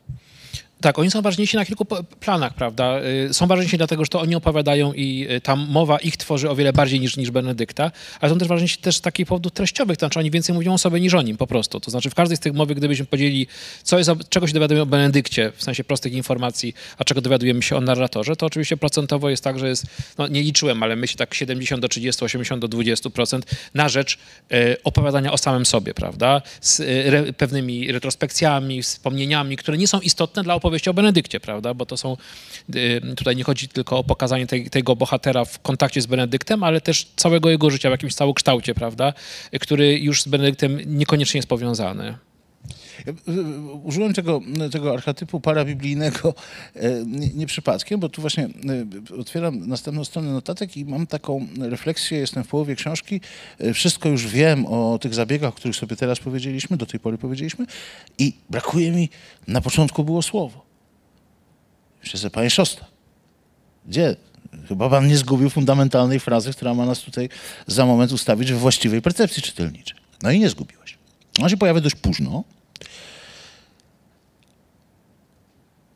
Tak, oni są ważniejsi na kilku planach, prawda? Y, są ważniejsi dlatego, że to oni opowiadają i y, tam mowa ich tworzy o wiele bardziej niż, niż Benedykta, ale są też ważniejsi też z takich powodów treściowych, to znaczy oni więcej mówią o sobie niż o nim po prostu. To znaczy w każdej z tych mowy, gdybyśmy podzielili, co jest, czego się dowiadujemy o Benedykcie, w sensie prostych informacji, a czego dowiadujemy się o narratorze, to oczywiście procentowo jest tak, że jest, no nie liczyłem, ale myślę tak 70 do 30, 80 do 20% na rzecz e, opowiadania o samym sobie, prawda? Z re, pewnymi retrospekcjami, wspomnieniami, które nie są istotne dla opowiadania opowieści o Benedykcie, prawda? Bo to są, y, tutaj nie chodzi tylko o pokazanie tej, tego bohatera w kontakcie z Benedyktem, ale też całego jego życia w jakimś całokształcie, prawda? Który już z Benedyktem niekoniecznie jest powiązany. Użyłem tego, tego archetypu parabiblijnego nie, nie przypadkiem, bo tu właśnie otwieram następną stronę notatek i mam taką refleksję, jestem w połowie książki, wszystko już wiem o tych zabiegach, o których sobie teraz powiedzieliśmy, do tej pory powiedzieliśmy i brakuje mi, na początku było słowo. Myślę panie Szosta, gdzie? Chyba pan nie zgubił fundamentalnej frazy, która ma nas tutaj za moment ustawić we właściwej percepcji czytelniczej. No i nie zgubiłeś. On się pojawia dość późno,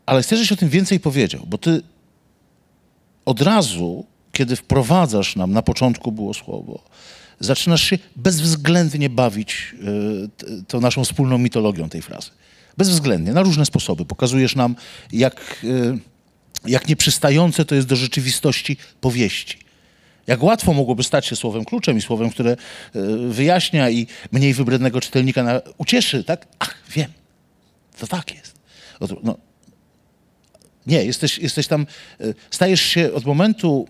ale chcę, żebyś o tym więcej powiedział, bo ty od razu, kiedy wprowadzasz nam, na początku było słowo, zaczynasz się bezwzględnie bawić y, tą naszą wspólną mitologią tej frazy. Bezwzględnie, na różne sposoby. Pokazujesz nam, jak, y, jak nieprzystające to jest do rzeczywistości powieści. Jak łatwo mogłoby stać się słowem kluczem i słowem, które y, wyjaśnia i mniej wybrednego czytelnika na, ucieszy, tak? Ach, wiem, to tak jest. No, nie, jesteś, jesteś tam, stajesz się od momentu,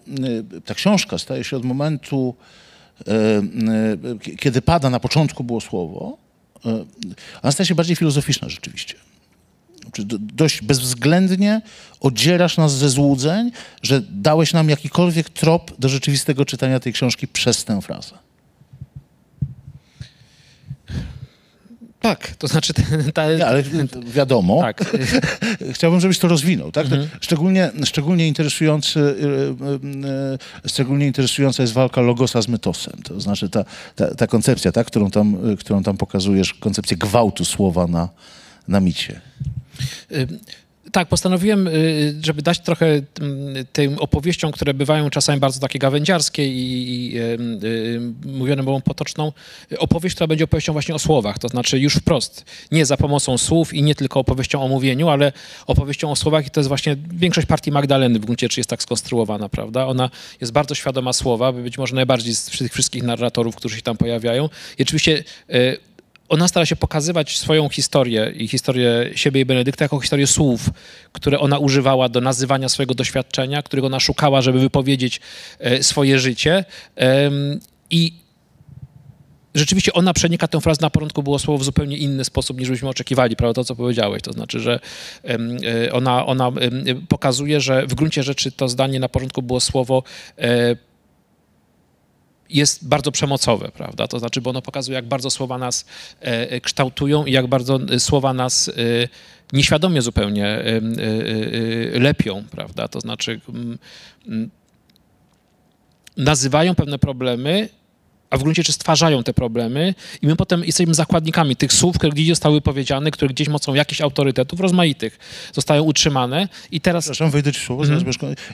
ta książka staje się od momentu E, e, kiedy pada na początku było słowo, e, ona staje się bardziej filozoficzna rzeczywiście. Dość bezwzględnie odzierasz nas ze złudzeń, że dałeś nam jakikolwiek trop do rzeczywistego czytania tej książki przez tę frazę. Tak, to znaczy... Ta, Nie, ale wiadomo. Tak. [laughs] Chciałbym, żebyś to rozwinął. Tak? Mhm. Szczególnie, szczególnie, interesujący, y, y, y, szczególnie interesująca jest walka logosa z mytosem. To znaczy ta, ta, ta koncepcja, tak? którą, tam, którą tam pokazujesz, koncepcję gwałtu słowa na, na micie. Tak, postanowiłem, y, żeby dać trochę mm, tym opowieściom, które bywają czasami bardzo takie gawędziarskie i, i y, y, mówione mową potoczną, opowieść, która będzie opowieścią właśnie o słowach, to znaczy już wprost, nie za pomocą słów i nie tylko opowieścią o mówieniu, ale opowieścią o słowach i to jest właśnie większość partii Magdaleny w gruncie czy jest tak skonstruowana, prawda? Ona jest bardzo świadoma słowa, być może najbardziej z tych wszystkich narratorów, którzy się tam pojawiają i oczywiście ona stara się pokazywać swoją historię i historię siebie i Benedykta jako historię słów, które ona używała do nazywania swojego doświadczenia, których ona szukała, żeby wypowiedzieć e, swoje życie. I rzeczywiście ona przenika tę frazę na początku było słowo w zupełnie inny sposób, niż byśmy oczekiwali, prawda, to co powiedziałeś. To znaczy, że e, ona, ona pokazuje, że w gruncie rzeczy to zdanie na początku było słowo e, jest bardzo przemocowe, prawda? To znaczy, bo ono pokazuje, jak bardzo słowa nas e, e, kształtują i jak bardzo e, słowa nas nieświadomie zupełnie lepią, prawda? To znaczy, nazywają pewne problemy a w gruncie rzeczy stwarzają te problemy i my potem jesteśmy zakładnikami tych słów, które gdzieś zostały powiedziane, które gdzieś mocą jakichś autorytetów rozmaitych zostają utrzymane i teraz... Przepraszam, wejdę ci słowo, mm.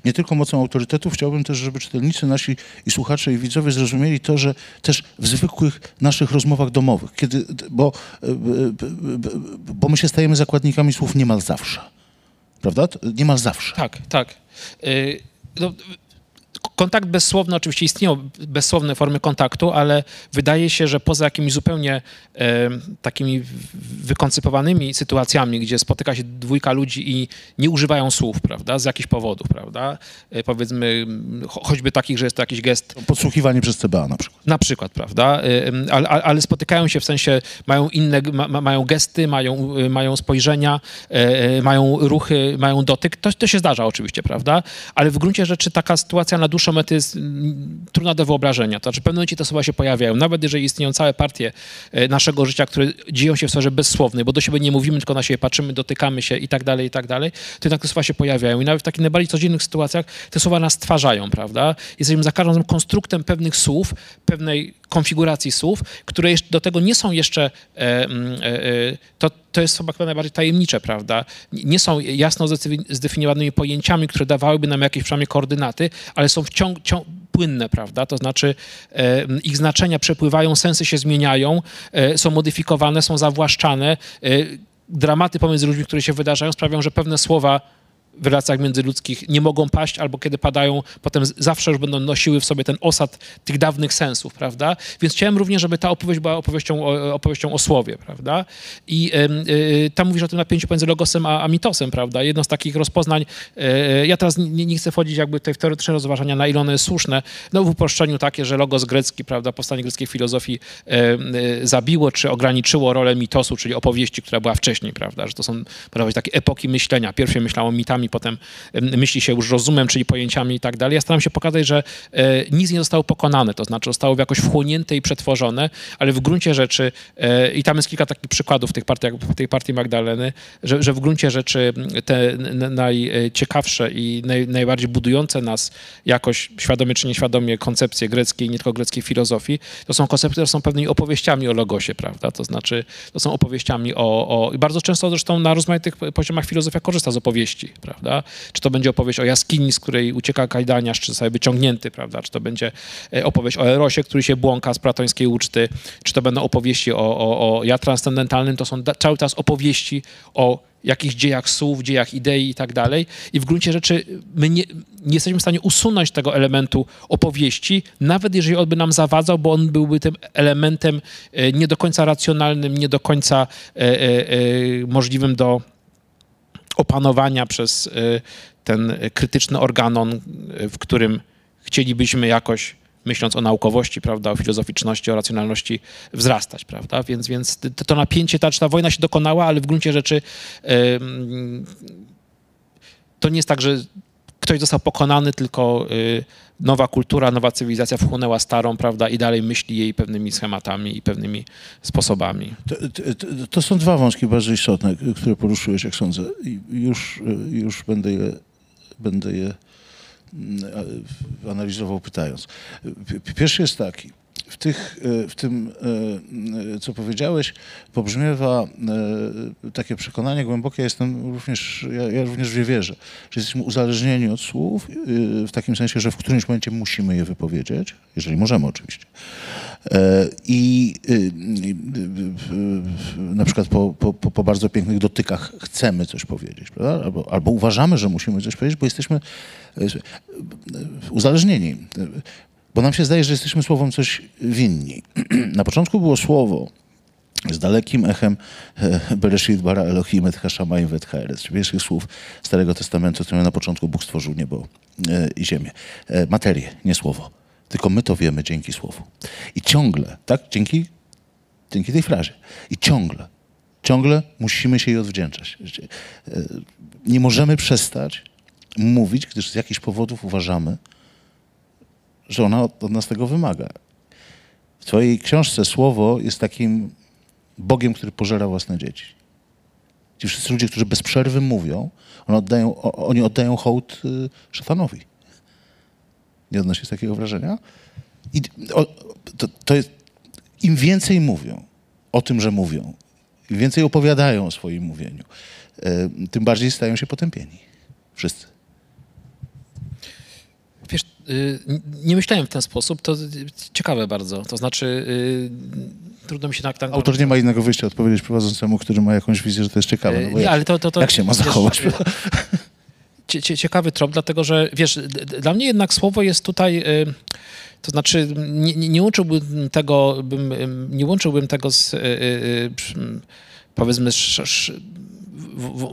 nie tylko mocą autorytetów, chciałbym też, żeby czytelnicy nasi i słuchacze i widzowie zrozumieli to, że też w zwykłych naszych rozmowach domowych, kiedy, bo, e, e, bo my się stajemy zakładnikami słów niemal zawsze, prawda? Niemal zawsze. Tak, tak. Y, no, kontakt bezsłowny, oczywiście istnieją bezsłowne formy kontaktu, ale wydaje się, że poza jakimiś zupełnie e, takimi wykoncypowanymi sytuacjami, gdzie spotyka się dwójka ludzi i nie używają słów, prawda, z jakichś powodów, prawda, e, powiedzmy choćby takich, że jest to jakiś gest. Podsłuchiwanie przez CBA na przykład. Na przykład, prawda, e, ale, ale spotykają się w sensie, mają inne, ma, mają gesty, mają, mają spojrzenia, e, e, mają ruchy, mają dotyk, to, to się zdarza oczywiście, prawda, ale w gruncie rzeczy taka sytuacja na dłuższą metę jest mm, trudna do wyobrażenia. To znaczy w pewnym momencie te słowa się pojawiają. Nawet jeżeli istnieją całe partie e, naszego życia, które dzieją się w sferze bezsłownej, bo do siebie nie mówimy, tylko na siebie patrzymy, dotykamy się i tak dalej, i tak dalej, to jednak te słowa się pojawiają. I nawet w takich najbardziej codziennych sytuacjach te słowa nas stwarzają, prawda? Jesteśmy za każdym konstruktem pewnych słów, pewnej konfiguracji słów, które do tego nie są jeszcze, e, mm, e, to, to jest chyba najbardziej tajemnicze, prawda? Nie są jasno zdefiniowanymi pojęciami, które dawałyby nam jakieś przynajmniej koordynaty, ale są wciąg, ciąg, płynne, prawda? To znaczy e, ich znaczenia przepływają, sensy się zmieniają, e, są modyfikowane, są zawłaszczane. E, dramaty pomiędzy ludźmi, które się wydarzają, sprawiają, że pewne słowa w relacjach międzyludzkich nie mogą paść, albo kiedy padają, potem zawsze już będą nosiły w sobie ten osad tych dawnych sensów, prawda? Więc chciałem również, żeby ta opowieść była opowieścią o, opowieścią o słowie, prawda? I y, tam mówisz o tym napięciu pomiędzy logosem a, a mitosem, prawda? Jedno z takich rozpoznań, y, ja teraz nie, nie, chcę wchodzić jakby tutaj w teoretyczne rozważania, na ile one jest słuszne, no w uproszczeniu takie, że logos grecki, prawda, powstanie greckiej filozofii y, zabiło czy ograniczyło rolę mitosu, czyli opowieści, która była wcześniej, prawda? Że to są, prawda, takie epoki myślenia. Pierwsze myślało mitami, pojęciami, potem myśli się już rozumem, czyli pojęciami i tak dalej. Ja staram się pokazać, że e, nic nie zostało pokonane, to znaczy zostało jakoś wchłonięte i przetworzone, ale w gruncie rzeczy, e, i tam jest kilka takich przykładów tych partiach, w tej partii Magdaleny, że, że w gruncie rzeczy te najciekawsze i naj, najbardziej budujące nas jakoś świadomie czy nieświadomie koncepcje greckiej, nie tylko greckiej filozofii, to są koncepcje, które są pewnymi opowieściami o logosie, prawda? To znaczy, to są opowieściami o, o i bardzo często zresztą na rozmaitych poziomach filozofia korzysta z opowieści, prawda? Prawda? Czy to będzie opowieść o jaskini, z której ucieka kajdaniarz, czy zostaje wyciągnięty, prawda? Czy to będzie e, opowieść o Erosie, który się błąka z platońskiej uczty, czy to będą opowieści o, o, o ja transcendentalnym, to są cały czas opowieści o jakichś dziejach słów, dziejach idei i tak dalej. I w gruncie rzeczy my nie, nie, jesteśmy w stanie usunąć tego elementu opowieści, nawet jeżeli on by nam zawadzał, bo on byłby tym elementem e, nie do końca racjonalnym, nie do końca e, możliwym do opanowania przez y, ten krytyczny organon, y, w którym chcielibyśmy jakoś myśląc o naukowości, prawda, o filozoficzności, o racjonalności, wzrastać, prawda? Więc, więc to, to napięcie, ta, ta wojna się dokonała, ale w gruncie rzeczy yy, to nie jest tak, że ktoś został pokonany, tylko yy, nowa kultura, nowa cywilizacja wchłonęła starą, prawda, i dalej myśli jej pewnymi schematami i pewnymi sposobami. To, to, to są dwa wątki bardzo istotne, które poruszyłeś, jak sądzę. Już, już będę je, będę je mm, analizował pytając. Pierwszy jest taki w, tych, e, w tym, e, co powiedziałeś, pobrzmiewa e, takie przekonanie głębokie, ja jestem również, ja, ja również w nie wierzę, że jesteśmy uzależnieni od słów, w takim sensie, że w którymś momencie musimy je wypowiedzieć, jeżeli możemy oczywiście. I na przykład po, po, po bardzo pięknych dotykach chcemy coś powiedzieć, prawda? Albo, albo uważamy, że musimy coś powiedzieć, bo jesteśmy uzależnieni. Bo nam się zdaje, że jesteśmy słowom coś winni. [clears throat] Na początku było słowo z dalekim echem e, Bereshit bara Elohim et hashamayim vet haaretz, pierwszych słów Starego Testamentu, które na początku Bóg stworzył niebo e, i ziemię. E, materię, nie słowo. Tylko my to wiemy dzięki słowu. I ciągle, tak, dzięki, dzięki tej frazie. I ciągle, ciągle musimy się jej odwdzięczać. Nie możemy przestać mówić, gdyż z jakichś powodów uważamy, że ona od, od nas tego wymaga. W twojej książce słowo jest takim Bogiem, który pożera własne dzieci. Ci wszyscy ludzie, którzy bez przerwy mówią, oddają, oni oddają hołd y, szatanowi. Nie odnosisz takiego wrażenia? I o, to, to jest, im więcej mówią o tym, że mówią, im więcej opowiadają o swoim mówieniu, y, tym bardziej stają się potępieni. Wszyscy. Y, nie myślałem w ten sposób, to ciekawe bardzo. To znaczy, y, trudno mi się tak... tak Autor nie ma innego wyjścia odpowiedzieć prowadzącemu, który ma jakąś wizję, że to jest ciekawe. No nie, ale to, to, to, jak się ma zachować? Wiesz, ciekawy trop, dlatego że, wiesz, dla mnie jednak słowo jest tutaj... Y, to znaczy, nie, nie łączyłbym tego, bym, nie łączyłbym tego z, powiedzmy,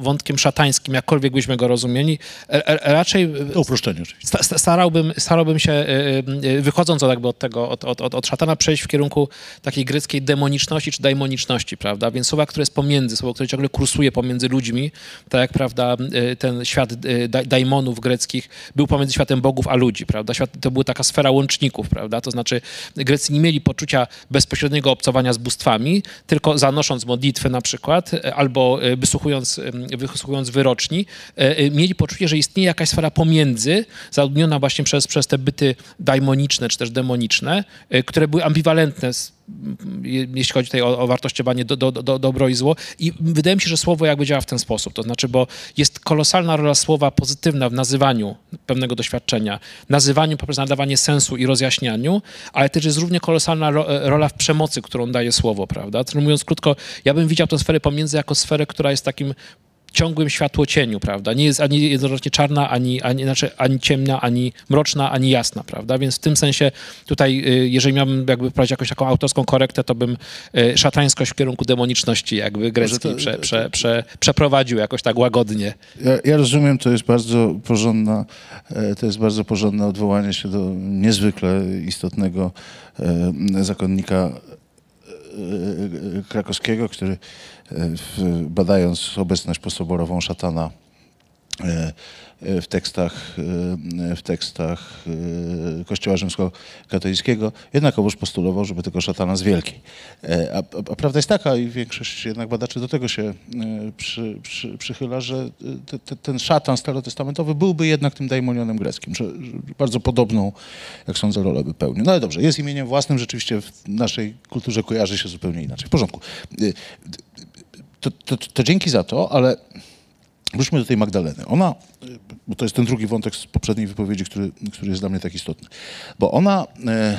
wątkiem szatańskim, jakkolwiek byśmy go rozumieli. E, e, raczej uproszczenie oczywiście. Starałbym, starałbym się, e, wychodząc jakby od tego, od, od, od szatana, przejść w kierunku takiej greckiej demoniczności czy daimoniczności, prawda? Więc słowa, które jest pomiędzy, słowo, które ciągle kursuje pomiędzy ludźmi, tak jak, prawda, ten świat daimonów greckich był pomiędzy światem bogów a ludzi, prawda? Świat, to była taka sfera łączników, prawda? To znaczy Grecy nie mieli poczucia bezpośredniego obcowania z bóstwami, tylko zanosząc modlitwę na przykład, albo wysłuchując wysłuchując wyroczni, e, e, mieli poczucie, że istnieje jakaś sfera pomiędzy, zaludniona właśnie przez, przez te byty daimoniczne czy też demoniczne, e, które były ambiwalentne jeśli chodzi tutaj o, o wartościowanie do, do, do, dobro i zło. I wydaje mi się, że słowo jakby działa w ten sposób. To znaczy, bo jest kolosalna rola słowa pozytywna w nazywaniu pewnego doświadczenia, nazywaniu poprzez nadawanie sensu i rozjaśnianiu, ale też jest równie kolosalna ro, rola w przemocy, którą daje słowo, prawda? Czyli mówiąc krótko, ja bym widział tę sferę pomiędzy jako sferę, która jest takim ciągłym światło-cieniu, prawda? Nie jest ani jednocześnie czarna, ani, ani, znaczy, ani ciemna, ani mroczna, ani jasna, prawda? Więc w tym sensie tutaj, y, jeżeli miałbym jakby wprowadzić jakąś taką autorską korektę, to bym y, szatańskość w kierunku demoniczności jakby greckiej to- prze, prze, prze, przeprowadził jakoś tak łagodnie. Ja, ja rozumiem, to jest bardzo porządna, e, to jest bardzo porządne odwołanie się do niezwykle istotnego e, zakonnika krakowskiego, który e, badając obecność posoborową szatana w tekstach, e, w tekstach e, Kościoła Rzymskokatolickiego, jednakowoż postulował, żeby tylko szatana z wielkiej. E, A, a, prawda jest taka, i większość jednak badaczy do tego się e, przy, przy, przychyla, że e, te, te, ten szatan starotestamentowy byłby jednak tym daimonionem greckim, że, bardzo podobną, jak sądzę, rolę by pełnił. No ale dobrze, jest imieniem własnym, rzeczywiście w naszej kulturze kojarzy się zupełnie inaczej. W porządku. E, To, to, to dzięki za to, ale Wróćmy do tej Magdaleny. Ona, bo to jest ten drugi wątek z poprzedniej wypowiedzi, który, który jest dla mnie tak istotny. Bo ona, e,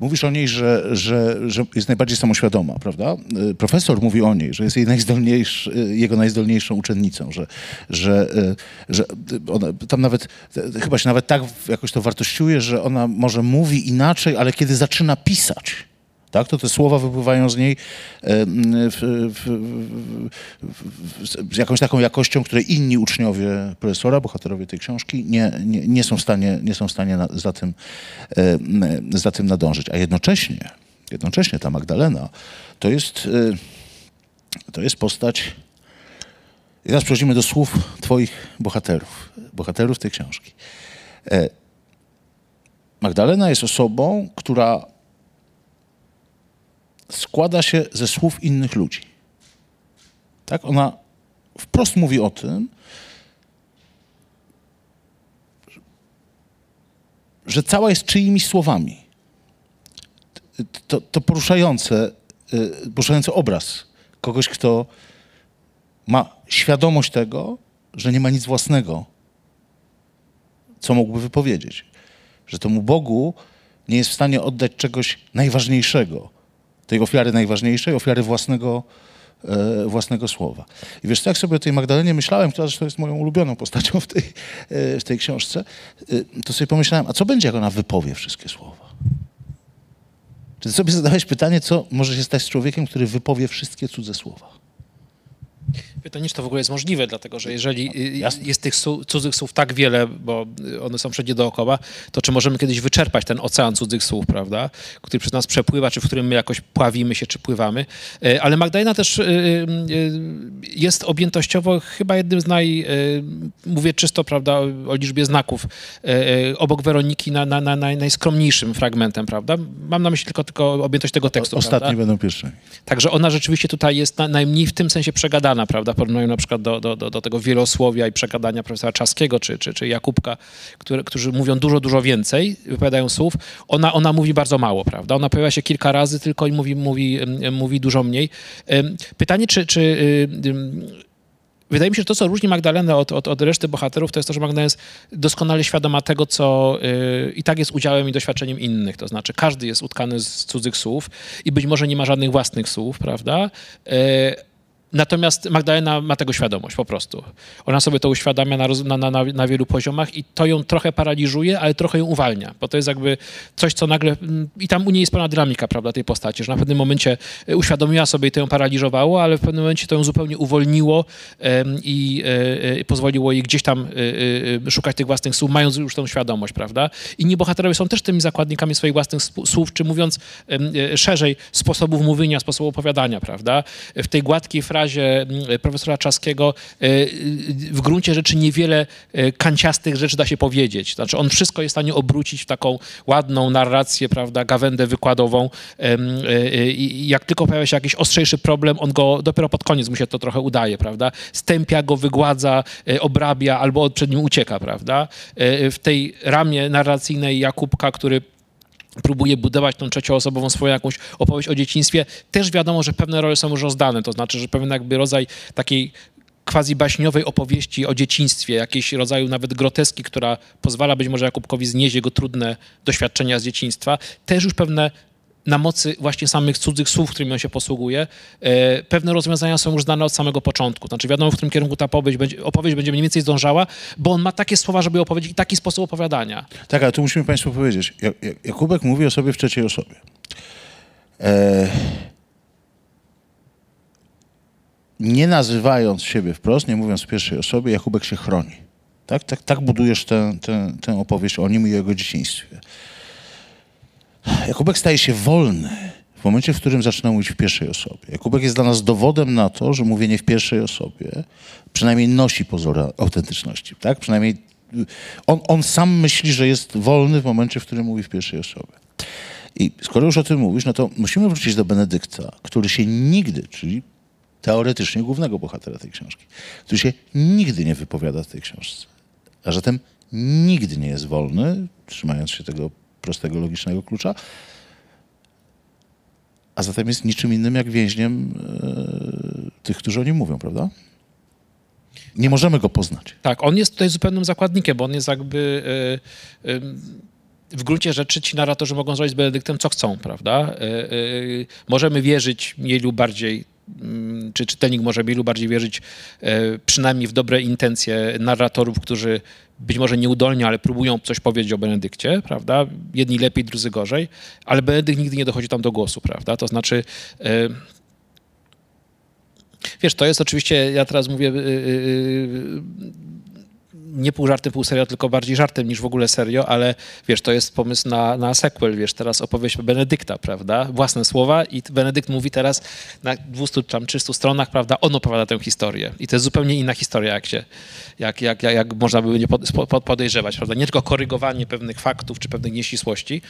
mówisz o niej, że, że, że jest najbardziej samoświadoma, prawda? E, Profesor mówi o niej, że jest jej najzdolniejszy, e, jego najzdolniejszą uczennicą, że, że, e, że ona, tam nawet, e, chyba się nawet tak jakoś to wartościuje, że ona może mówi inaczej, ale kiedy zaczyna pisać, tak, to te słowa wypływają z niej e, w, w, w, z jakąś taką jakością, której inni uczniowie profesora, bohaterowie tej książki nie, nie, nie są w stanie, nie są w stanie na, za, tym, e, za tym nadążyć. A jednocześnie, jednocześnie ta Magdalena to jest, e, to jest postać. I teraz przechodzimy do słów twoich bohaterów, bohaterów tej książki. Magdalena jest osobą, która składa się ze słów innych ludzi. Tak? Ona wprost mówi o tym, że cała jest czyimiś słowami. To, to poruszające, y, poruszający obraz kogoś, kto ma świadomość tego, że nie ma nic własnego, co mógłby wypowiedzieć. Że temu Bogu nie jest w stanie oddać czegoś najważniejszego, tej ofiary najważniejszej, ofiary własnego, e, własnego słowa. I wiesz, tak sobie o tej Magdalenie myślałem, która zresztą jest moją ulubioną postacią w tej, e, w tej książce, e, to sobie pomyślałem, a co będzie, jak ona wypowie wszystkie słowa? Czy ty sobie zadałeś pytanie, co może się stać z człowiekiem, który wypowie wszystkie cudze słowa? Pytanie, czy to w ogóle jest możliwe, dlatego że jeżeli y, Jasne. jest tych cudzych słów tak wiele, bo y, one są wszędzie dookoła, to czy możemy kiedyś wyczerpać ten ocean cudzych słów, prawda, który przez nas przepływa, czy w którym my jakoś pławimy się, czy pływamy. E, Ale Magdalena też y, y, jest objętościowo chyba jednym z naj, y, mówię czysto, prawda, o liczbie znaków, e, e, obok Weroniki na, na, na, naj- najskromniejszym fragmentem, prawda. Mam na myśli tylko, tylko objętość tego tekstu, Ostatni prawda? będą pierwszymi. Także ona rzeczywiście tutaj jest na, najmniej w tym sensie przegadana, prawda? Porównują na przykład do, do, do, tego wielosłowia i przegadania profesora Czaskiego czy, czy, czy Jakubka, którzy mówią dużo, dużo więcej, wypowiadają słów. Ona, ona mówi bardzo mało, prawda? Ona pojawia się kilka razy tylko i mówi, mówi, mówi dużo mniej. Pytanie, czy, czy y, Wydaje mi się, że to, co różni Magdalenę od, od, od reszty bohaterów, to jest to, że Magdalena jest doskonale świadoma tego, co y, i tak jest udziałem i doświadczeniem innych. To znaczy, każdy jest utkany z cudzych słów i być może nie ma żadnych własnych słów, prawda? Y, Natomiast Magdalena ma tego świadomość po prostu. Ona sobie to uświadamia na, na, na, na- wielu poziomach i to ją trochę paraliżuje, ale trochę ją uwalnia, bo to jest jakby coś, co nagle... mm, I tam u niej jest pełna dynamika, prawda, tej postaci, że na pewnym momencie y, uświadomiła sobie i to ją paraliżowało, ale w pewnym momencie to ją zupełnie uwolniło i e, e, pozwoliło jej gdzieś tam e, e, szukać tych własnych słów, mając już tą świadomość, prawda? Inni bohaterowie są też tymi zakładnikami swoich własnych słów, czy mówiąc e, szerzej, sposobów mówienia, sposobu opowiadania, prawda? W tej gładkiej frazie mm, profesora Czaskiego e, e, w gruncie rzeczy niewiele e, kanciastych rzeczy da się powiedzieć. Znaczy on wszystko jest w stanie obrócić w taką ładną narrację, prawda, gawędę wykładową i jak tylko pojawia się jakiś ostrzejszy problem, on go dopiero pod koniec mu się to trochę udaje, prawda? Stępia go, wygładza, obrabia albo przed nim ucieka, prawda? W tej ramie narracyjnej Jakubka, który próbuje budować tą trzecioosobową swoją jakąś opowieść o dzieciństwie, też wiadomo, że pewne role są już rozdane, to znaczy, że pewien jakby rodzaj takiej quasi baśniowej opowieści o dzieciństwie, jakiejś rodzaju nawet groteski, która pozwala być może Jakubkowi znieść jego trudne doświadczenia z dzieciństwa, też już pewne na mocy właśnie samych cudzych słów, którymi on się posługuje, e, pewne rozwiązania są już znane od samego początku. Znaczy wiadomo, w którym kierunku ta opowieść będzie, opowieść będzie mniej więcej zdążała, bo on ma takie słowa, żeby opowiedzieć i taki sposób opowiadania. Tak, ale tu musimy Państwu powiedzieć. Jakubek mówi o sobie w trzeciej osobie. E, nie nazywając siebie wprost, nie mówiąc w pierwszej osobie, Jakubek się chroni. Tak, tak, tak budujesz tę, tę, tę opowieść o nim i jego dzieciństwie. Jakubek staje się wolny w momencie, w którym zaczyna mówić w pierwszej osobie. Jakubek jest dla nas dowodem na to, że mówienie w pierwszej osobie przynajmniej nosi pozory autentyczności. Tak? Przynajmniej y, on, on sam myśli, że jest wolny w momencie, w którym mówi w pierwszej osobie. I skoro już o tym mówisz, no to musimy wrócić do Benedykta, który się nigdy, czyli teoretycznie głównego bohatera tej książki, który się nigdy nie wypowiada w tej książce. A zatem nigdy nie jest wolny, trzymając się tego prostego, logicznego klucza, a zatem jest niczym innym jak więźniem e, tych, którzy o nim mówią, prawda? Nie możemy go poznać. Tak, on jest tutaj zupełnym zakładnikiem, bo on jest jakby... E, e, w gruncie rzeczy ci narratorzy mogą zrobić z Benedyktem co chcą, prawda? Możemy wierzyć mniej lub bardziej mm, czy czytelnik może mniej lub bardziej wierzyć przynajmniej w dobre intencje narratorów, którzy być może nieudolnie, ale próbują coś powiedzieć o Benedykcie, prawda? Jedni lepiej, drudzy gorzej, ale Benedykt nigdy nie dochodzi tam do głosu, prawda? To znaczy... Wiesz, to jest oczywiście, ja teraz mówię nie pół żartem, pół serio, tylko bardziej żartem niż w ogóle serio, ale wiesz, to jest pomysł na, na sequel, wiesz, teraz opowieść Benedykta, prawda? Własne słowa i Benedykt mówi teraz na 200 czy 300 stronach, prawda, on opowiada tę historię. I to jest zupełnie inna historia, jak się, jak, jak, jak, jak można by nie podejrzewać, prawda? Nie tylko korygowanie pewnych faktów czy pewnych nieścisłości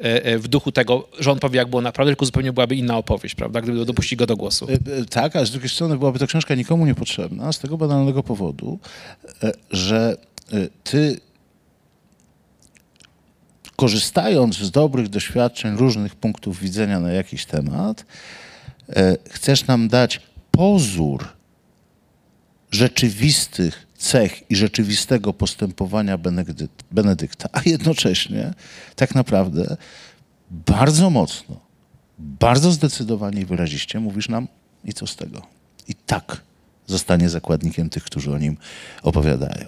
e, e, w duchu tego, że on powie, jak było naprawdę, tylko zupełnie byłaby inna opowieść, prawda? Gdyby dopuścić go do głosu. E, tak, a z drugiej strony byłaby to książka nikomu niepotrzebna, z tego banalnego powodu, że ty korzystając z dobrych doświadczeń, różnych punktów widzenia na jakiś temat, y, chcesz nam dać pozór rzeczywistych cech i rzeczywistego postępowania Benedykta, a jednocześnie tak naprawdę bardzo mocno, bardzo zdecydowanie i wyraziście mówisz nam i co z tego. I tak zostanie zakładnikiem tych, którzy o nim opowiadają.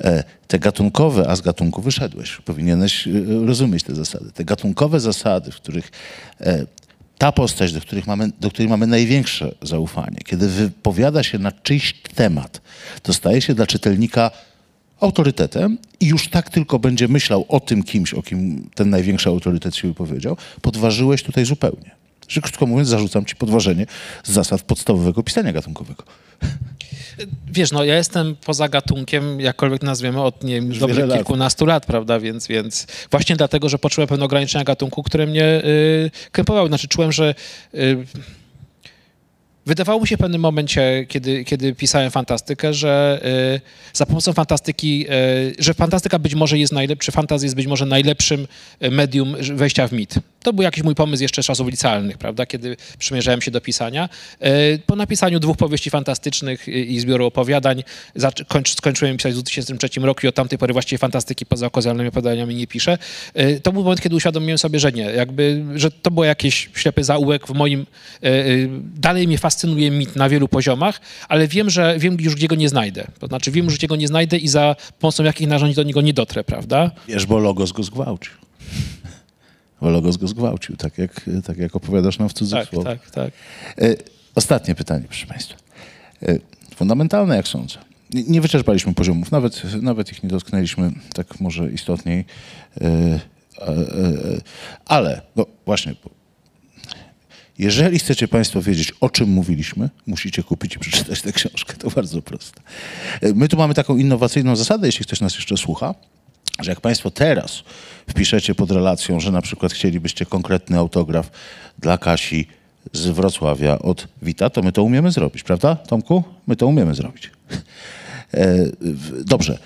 E, te gatunkowe, a z gatunku wyszedłeś, powinieneś e, rozumieć te zasady. Te gatunkowe zasady, w których e, ta postać, do, których mamy, do której mamy największe zaufanie, kiedy wypowiada się na czyjś temat, to staje się dla czytelnika autorytetem i już tak tylko będzie myślał o tym kimś, o kim ten największy autorytet się wypowiedział, podważyłeś tutaj zupełnie. Że krótko mówiąc, zarzucam ci podważenie zasad podstawowego pisania gatunkowego. Wiesz, no ja jestem poza gatunkiem, jakkolwiek nazwiemy, od nie wiem, już dobrych kilkunastu lat, prawda, więc, więc właśnie dlatego, że poczułem pewne ograniczenia gatunku, które mnie y, krępowały. Znaczy czułem, że y, Wydawało mi się w pewnym momencie, kiedy, kiedy pisałem fantastykę, że y, za pomocą fantastyki, y, że fantastyka być może jest najlepszy, fantazja jest być może najlepszym y, medium wejścia w mit. To był jakiś mój pomysł jeszcze z czasów licealnych, prawda, kiedy przymierzałem się do pisania. Po napisaniu dwóch powieści fantastycznych i zbioru opowiadań skończyłem pisać w 2003 roku i od tamtej pory właściwie fantastyki poza okazjalnymi opowiadaniami nie piszę. To był moment, kiedy uświadomiłem sobie, że nie, jakby, że to było jakieś ślepy zaułek w moim, dalej mnie fascynuje mit na wielu poziomach, ale wiem, że wiem już, gdzie go nie znajdę. To znaczy wiem już, gdzie go nie znajdę i za pomocą jakich narzędzi do niego nie dotrę, prawda? Wiesz, bo Logos go zgwałcił. Bo Logos go zgwałcił, tak jak, tak jak opowiadasz nam w cudzysłowie. Tak, tak, tak. E, ostatnie pytanie, proszę Państwa. E, fundamentalne, jak sądzę. Nie wyczerpaliśmy poziomów, nawet, nawet ich nie dotknęliśmy tak może istotniej. E, ale, no właśnie, jeżeli chcecie Państwo wiedzieć, o czym mówiliśmy, musicie kupić i przeczytać tę książkę. To bardzo proste. My tu mamy taką innowacyjną zasadę, jeśli ktoś nas jeszcze słucha, że jak Państwo teraz wpiszecie pod relacją, że na przykład chcielibyście konkretny autograf dla Kasi z Wrocławia od Wita, to my to umiemy zrobić, prawda, Tomku? My to umiemy zrobić. E, dobrze,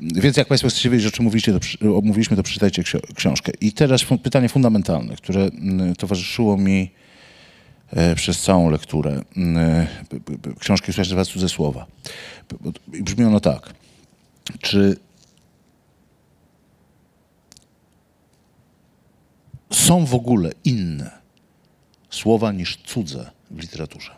więc jak Państwo chcecie wiedzieć, o czym mówiliście, to, mówiliśmy, to przeczytajcie książkę. I teraz pytanie fundamentalne, które towarzyszyło mi e, przez całą lekturę książki, która się nazywa Cudze Słowa. Brzmi ono tak. Czy są w ogóle inne słowa niż cudze w literaturze?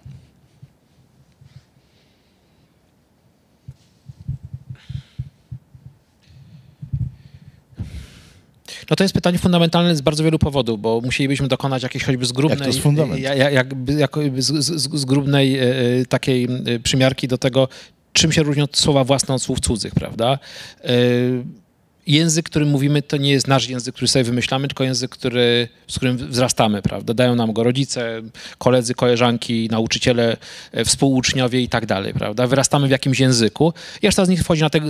No to jest pytanie fundamentalne z bardzo wielu powodów, bo musielibyśmy dokonać jakiejś choćby zgrubnej... Jak to jest fundament? Jakby, jakby z, z, zgrubnej e, e, takiej e, przymiarki do tego, czym się różnią słowa własne od słów cudzych, prawda? E, język, którym mówimy, to nie jest nasz język, który sobie wymyślamy, tylko język, który, z którym wzrastamy, prawda? Dają nam go rodzice, koledzy, koleżanki, nauczyciele, e, współuczniowie i tak dalej, prawda? Wyrastamy w jakimś języku i aż z nich wchodzi na te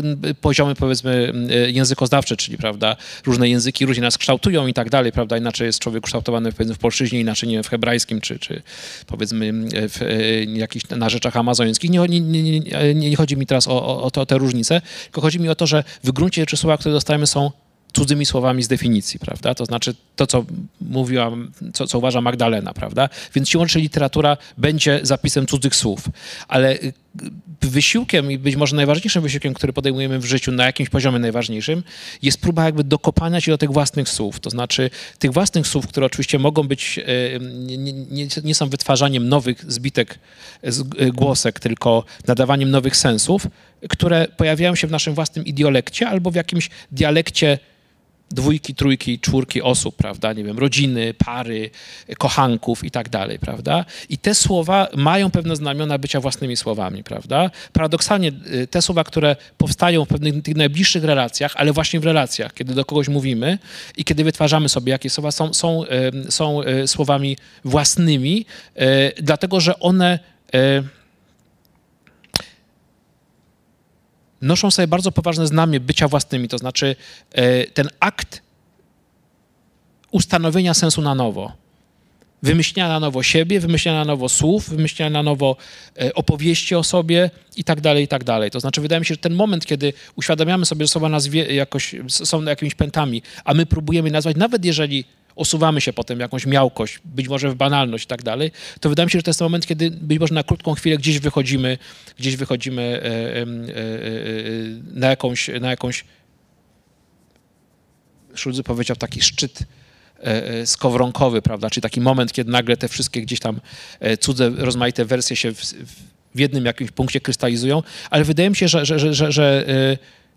poziomy, powiedzmy, e, językoznawcze, czyli, prawda, różne języki różnie nas kształtują i tak dalej, prawda? Inaczej jest człowiek kształtowany, powiedzmy, w polszczyźnie, inaczej, nie wiem, w hebrajskim, czy, czy powiedzmy w e, jakichś na rzeczach amazońskich. Nie, nie, nie, nie, chodzi mi teraz o, o, o te różnice, tylko chodzi mi o to, że w gruncie rzeczy słowa, które dostajemy są cudzymi słowami z definicji, prawda? To znaczy to, co mówiła, co, co uważa Magdalena, prawda? Więc siłą rzeczy literatura będzie zapisem cudzych słów, ale y, wysiłkiem i być może najważniejszym wysiłkiem, który podejmujemy w życiu na jakimś poziomie najważniejszym, jest próba jakby dokopania się do tych własnych słów. To znaczy tych własnych słów, które oczywiście mogą być, y, nie, nie, nie są wytwarzaniem nowych zbitek y, głosek, tylko nadawaniem nowych sensów, które pojawiają się w naszym własnym idiolekcie albo w jakimś dialekcie dwójki, trójki, czwórki osób, prawda, nie wiem, rodziny, pary, kochanków i tak dalej, prawda? I te słowa mają pewne znamiona bycia własnymi słowami, prawda? Paradoksalnie y, te słowa, które powstają w pewnych tych najbliższych relacjach, ale właśnie w relacjach, kiedy do kogoś mówimy i kiedy wytwarzamy sobie jakieś słowa, są, są, y, są y, słowami własnymi, dlatego że one noszą sobie bardzo poważne znamie bycia własnymi, to znaczy e, ten akt ustanowienia sensu na nowo. Wymyślenia na nowo siebie, wymyślenia na nowo słów, wymyślenia na nowo e, opowieści o sobie i tak dalej, i tak dalej. To znaczy wydaje mi się, że ten moment, kiedy uświadamiamy sobie, że słowa nas jakoś, są jakimiś pętami, a my próbujemy nazwać, nawet jeżeli osuwamy się potem jakąś miałkość, być może w banalność i tak dalej, to wydaje mi się, że to jest moment, kiedy być może na krótką chwilę gdzieś wychodzimy, gdzieś wychodzimy e, e, e, na jakąś, na jakąś Szulzy powiedział taki szczyt skowronkowy, prawda, czyli taki moment, kiedy nagle te wszystkie gdzieś tam cudze, rozmaite wersje się w, w jednym jakimś punkcie krystalizują, ale wydaje mi się, że, że, że, że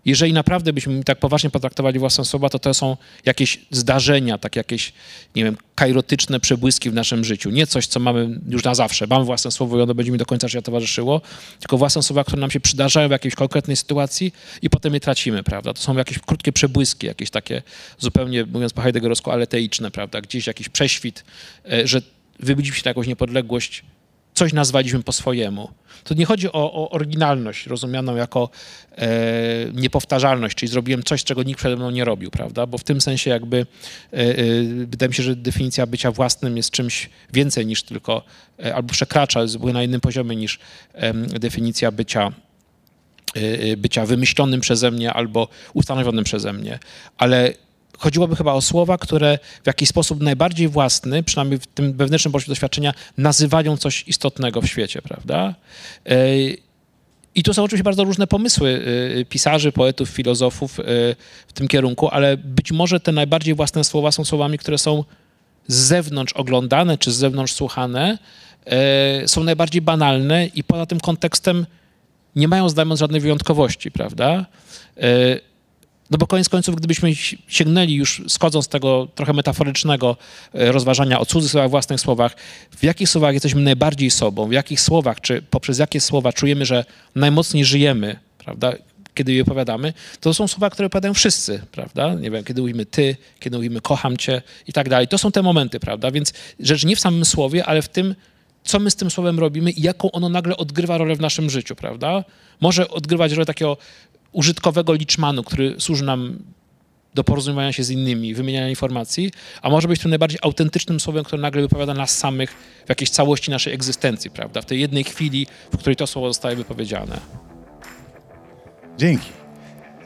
jeżeli naprawdę byśmy tak poważnie potraktowali własne słowa, to to są jakieś zdarzenia, tak jakieś, nie wiem, kairotyczne przebłyski w naszym życiu. Nie coś, co mamy już na zawsze. Mamy własne słowo i ono będzie mi do końca życia towarzyszyło, tylko własne słowa, które nam się przydarzają w jakiejś konkretnej sytuacji i potem je tracimy, prawda? To są jakieś krótkie przebłyski, jakieś takie zupełnie, mówiąc po Heideggerowsku, aleteiczne, prawda? Gdzieś jakiś prześwit, e, że wybudzimy się na jakąś niepodległość coś nazwaliśmy po swojemu. To nie chodzi o, o oryginalność, rozumianą jako e, niepowtarzalność, czyli zrobiłem coś, czego nikt przede mną nie robił, prawda? Bo w tym sensie jakby e, e, wydaje mi się, że definicja bycia własnym jest czymś więcej niż tylko, e, albo przekracza, jest na innym poziomie niż definicja bycia e, e, bycia wymyślonym przeze mnie albo ustanowionym przeze mnie. Ale chodziłoby chyba o słowa, które w jakiś sposób najbardziej własny, przynajmniej w tym wewnętrznym poczuciu doświadczenia, nazywają coś istotnego w świecie, prawda? E, I tu są oczywiście bardzo różne pomysły e, pisarzy, poetów, filozofów e, w tym kierunku, ale być może te najbardziej własne słowa są słowami, które są z zewnątrz oglądane czy z zewnątrz słuchane, są najbardziej banalne i poza tym kontekstem nie mają, zdajmy żadnej wyjątkowości, prawda? No bo koniec końców, gdybyśmy sięgnęli już, schodząc z tego trochę metaforycznego e, rozważania o cudzych słowach, własnych słowach, w jakich słowach jesteśmy najbardziej sobą, w jakich słowach, czy poprzez jakie słowa czujemy, że najmocniej żyjemy, prawda, kiedy je opowiadamy, to są słowa, które opowiadają wszyscy, prawda? Nie wiem, kiedy mówimy ty, kiedy mówimy kocham cię i tak dalej. To są te momenty, prawda? Więc rzecz nie w samym słowie, ale w tym, co my z tym słowem robimy i jaką ono nagle odgrywa rolę w naszym życiu, prawda? Może odgrywać rolę takiego użytkowego liczmanu, który służy nam do porozumiewania się z innymi, wymieniania informacji, a może być tym najbardziej autentycznym słowem, które nagle wypowiada nas samych w jakiejś całości naszej egzystencji, prawda? W tej jednej chwili, w której to słowo zostaje wypowiedziane. Dzięki.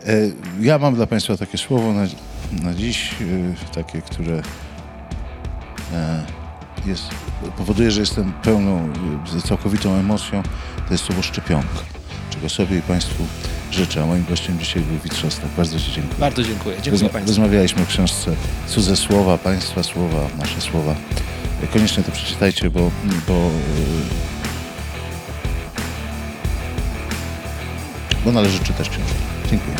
E, ja mam dla Państwa takie słowo na, na dziś, e, takie, które e, jest, powoduje, że jestem pełną, całkowitą emocją. To jest słowo szczepionka, czego sobie i Państwu życzę. A moim gościem dzisiaj był Witrzostak. Bardzo Ci dziękuję. Bardzo dziękuję. Dziękuję Rozma- Państwu. Rozmawialiśmy o książce Cudze Słowa, Państwa Słowa, Nasze Słowa. Koniecznie to przeczytajcie, bo, bo, bo należy czytać książkę. Dziękuję.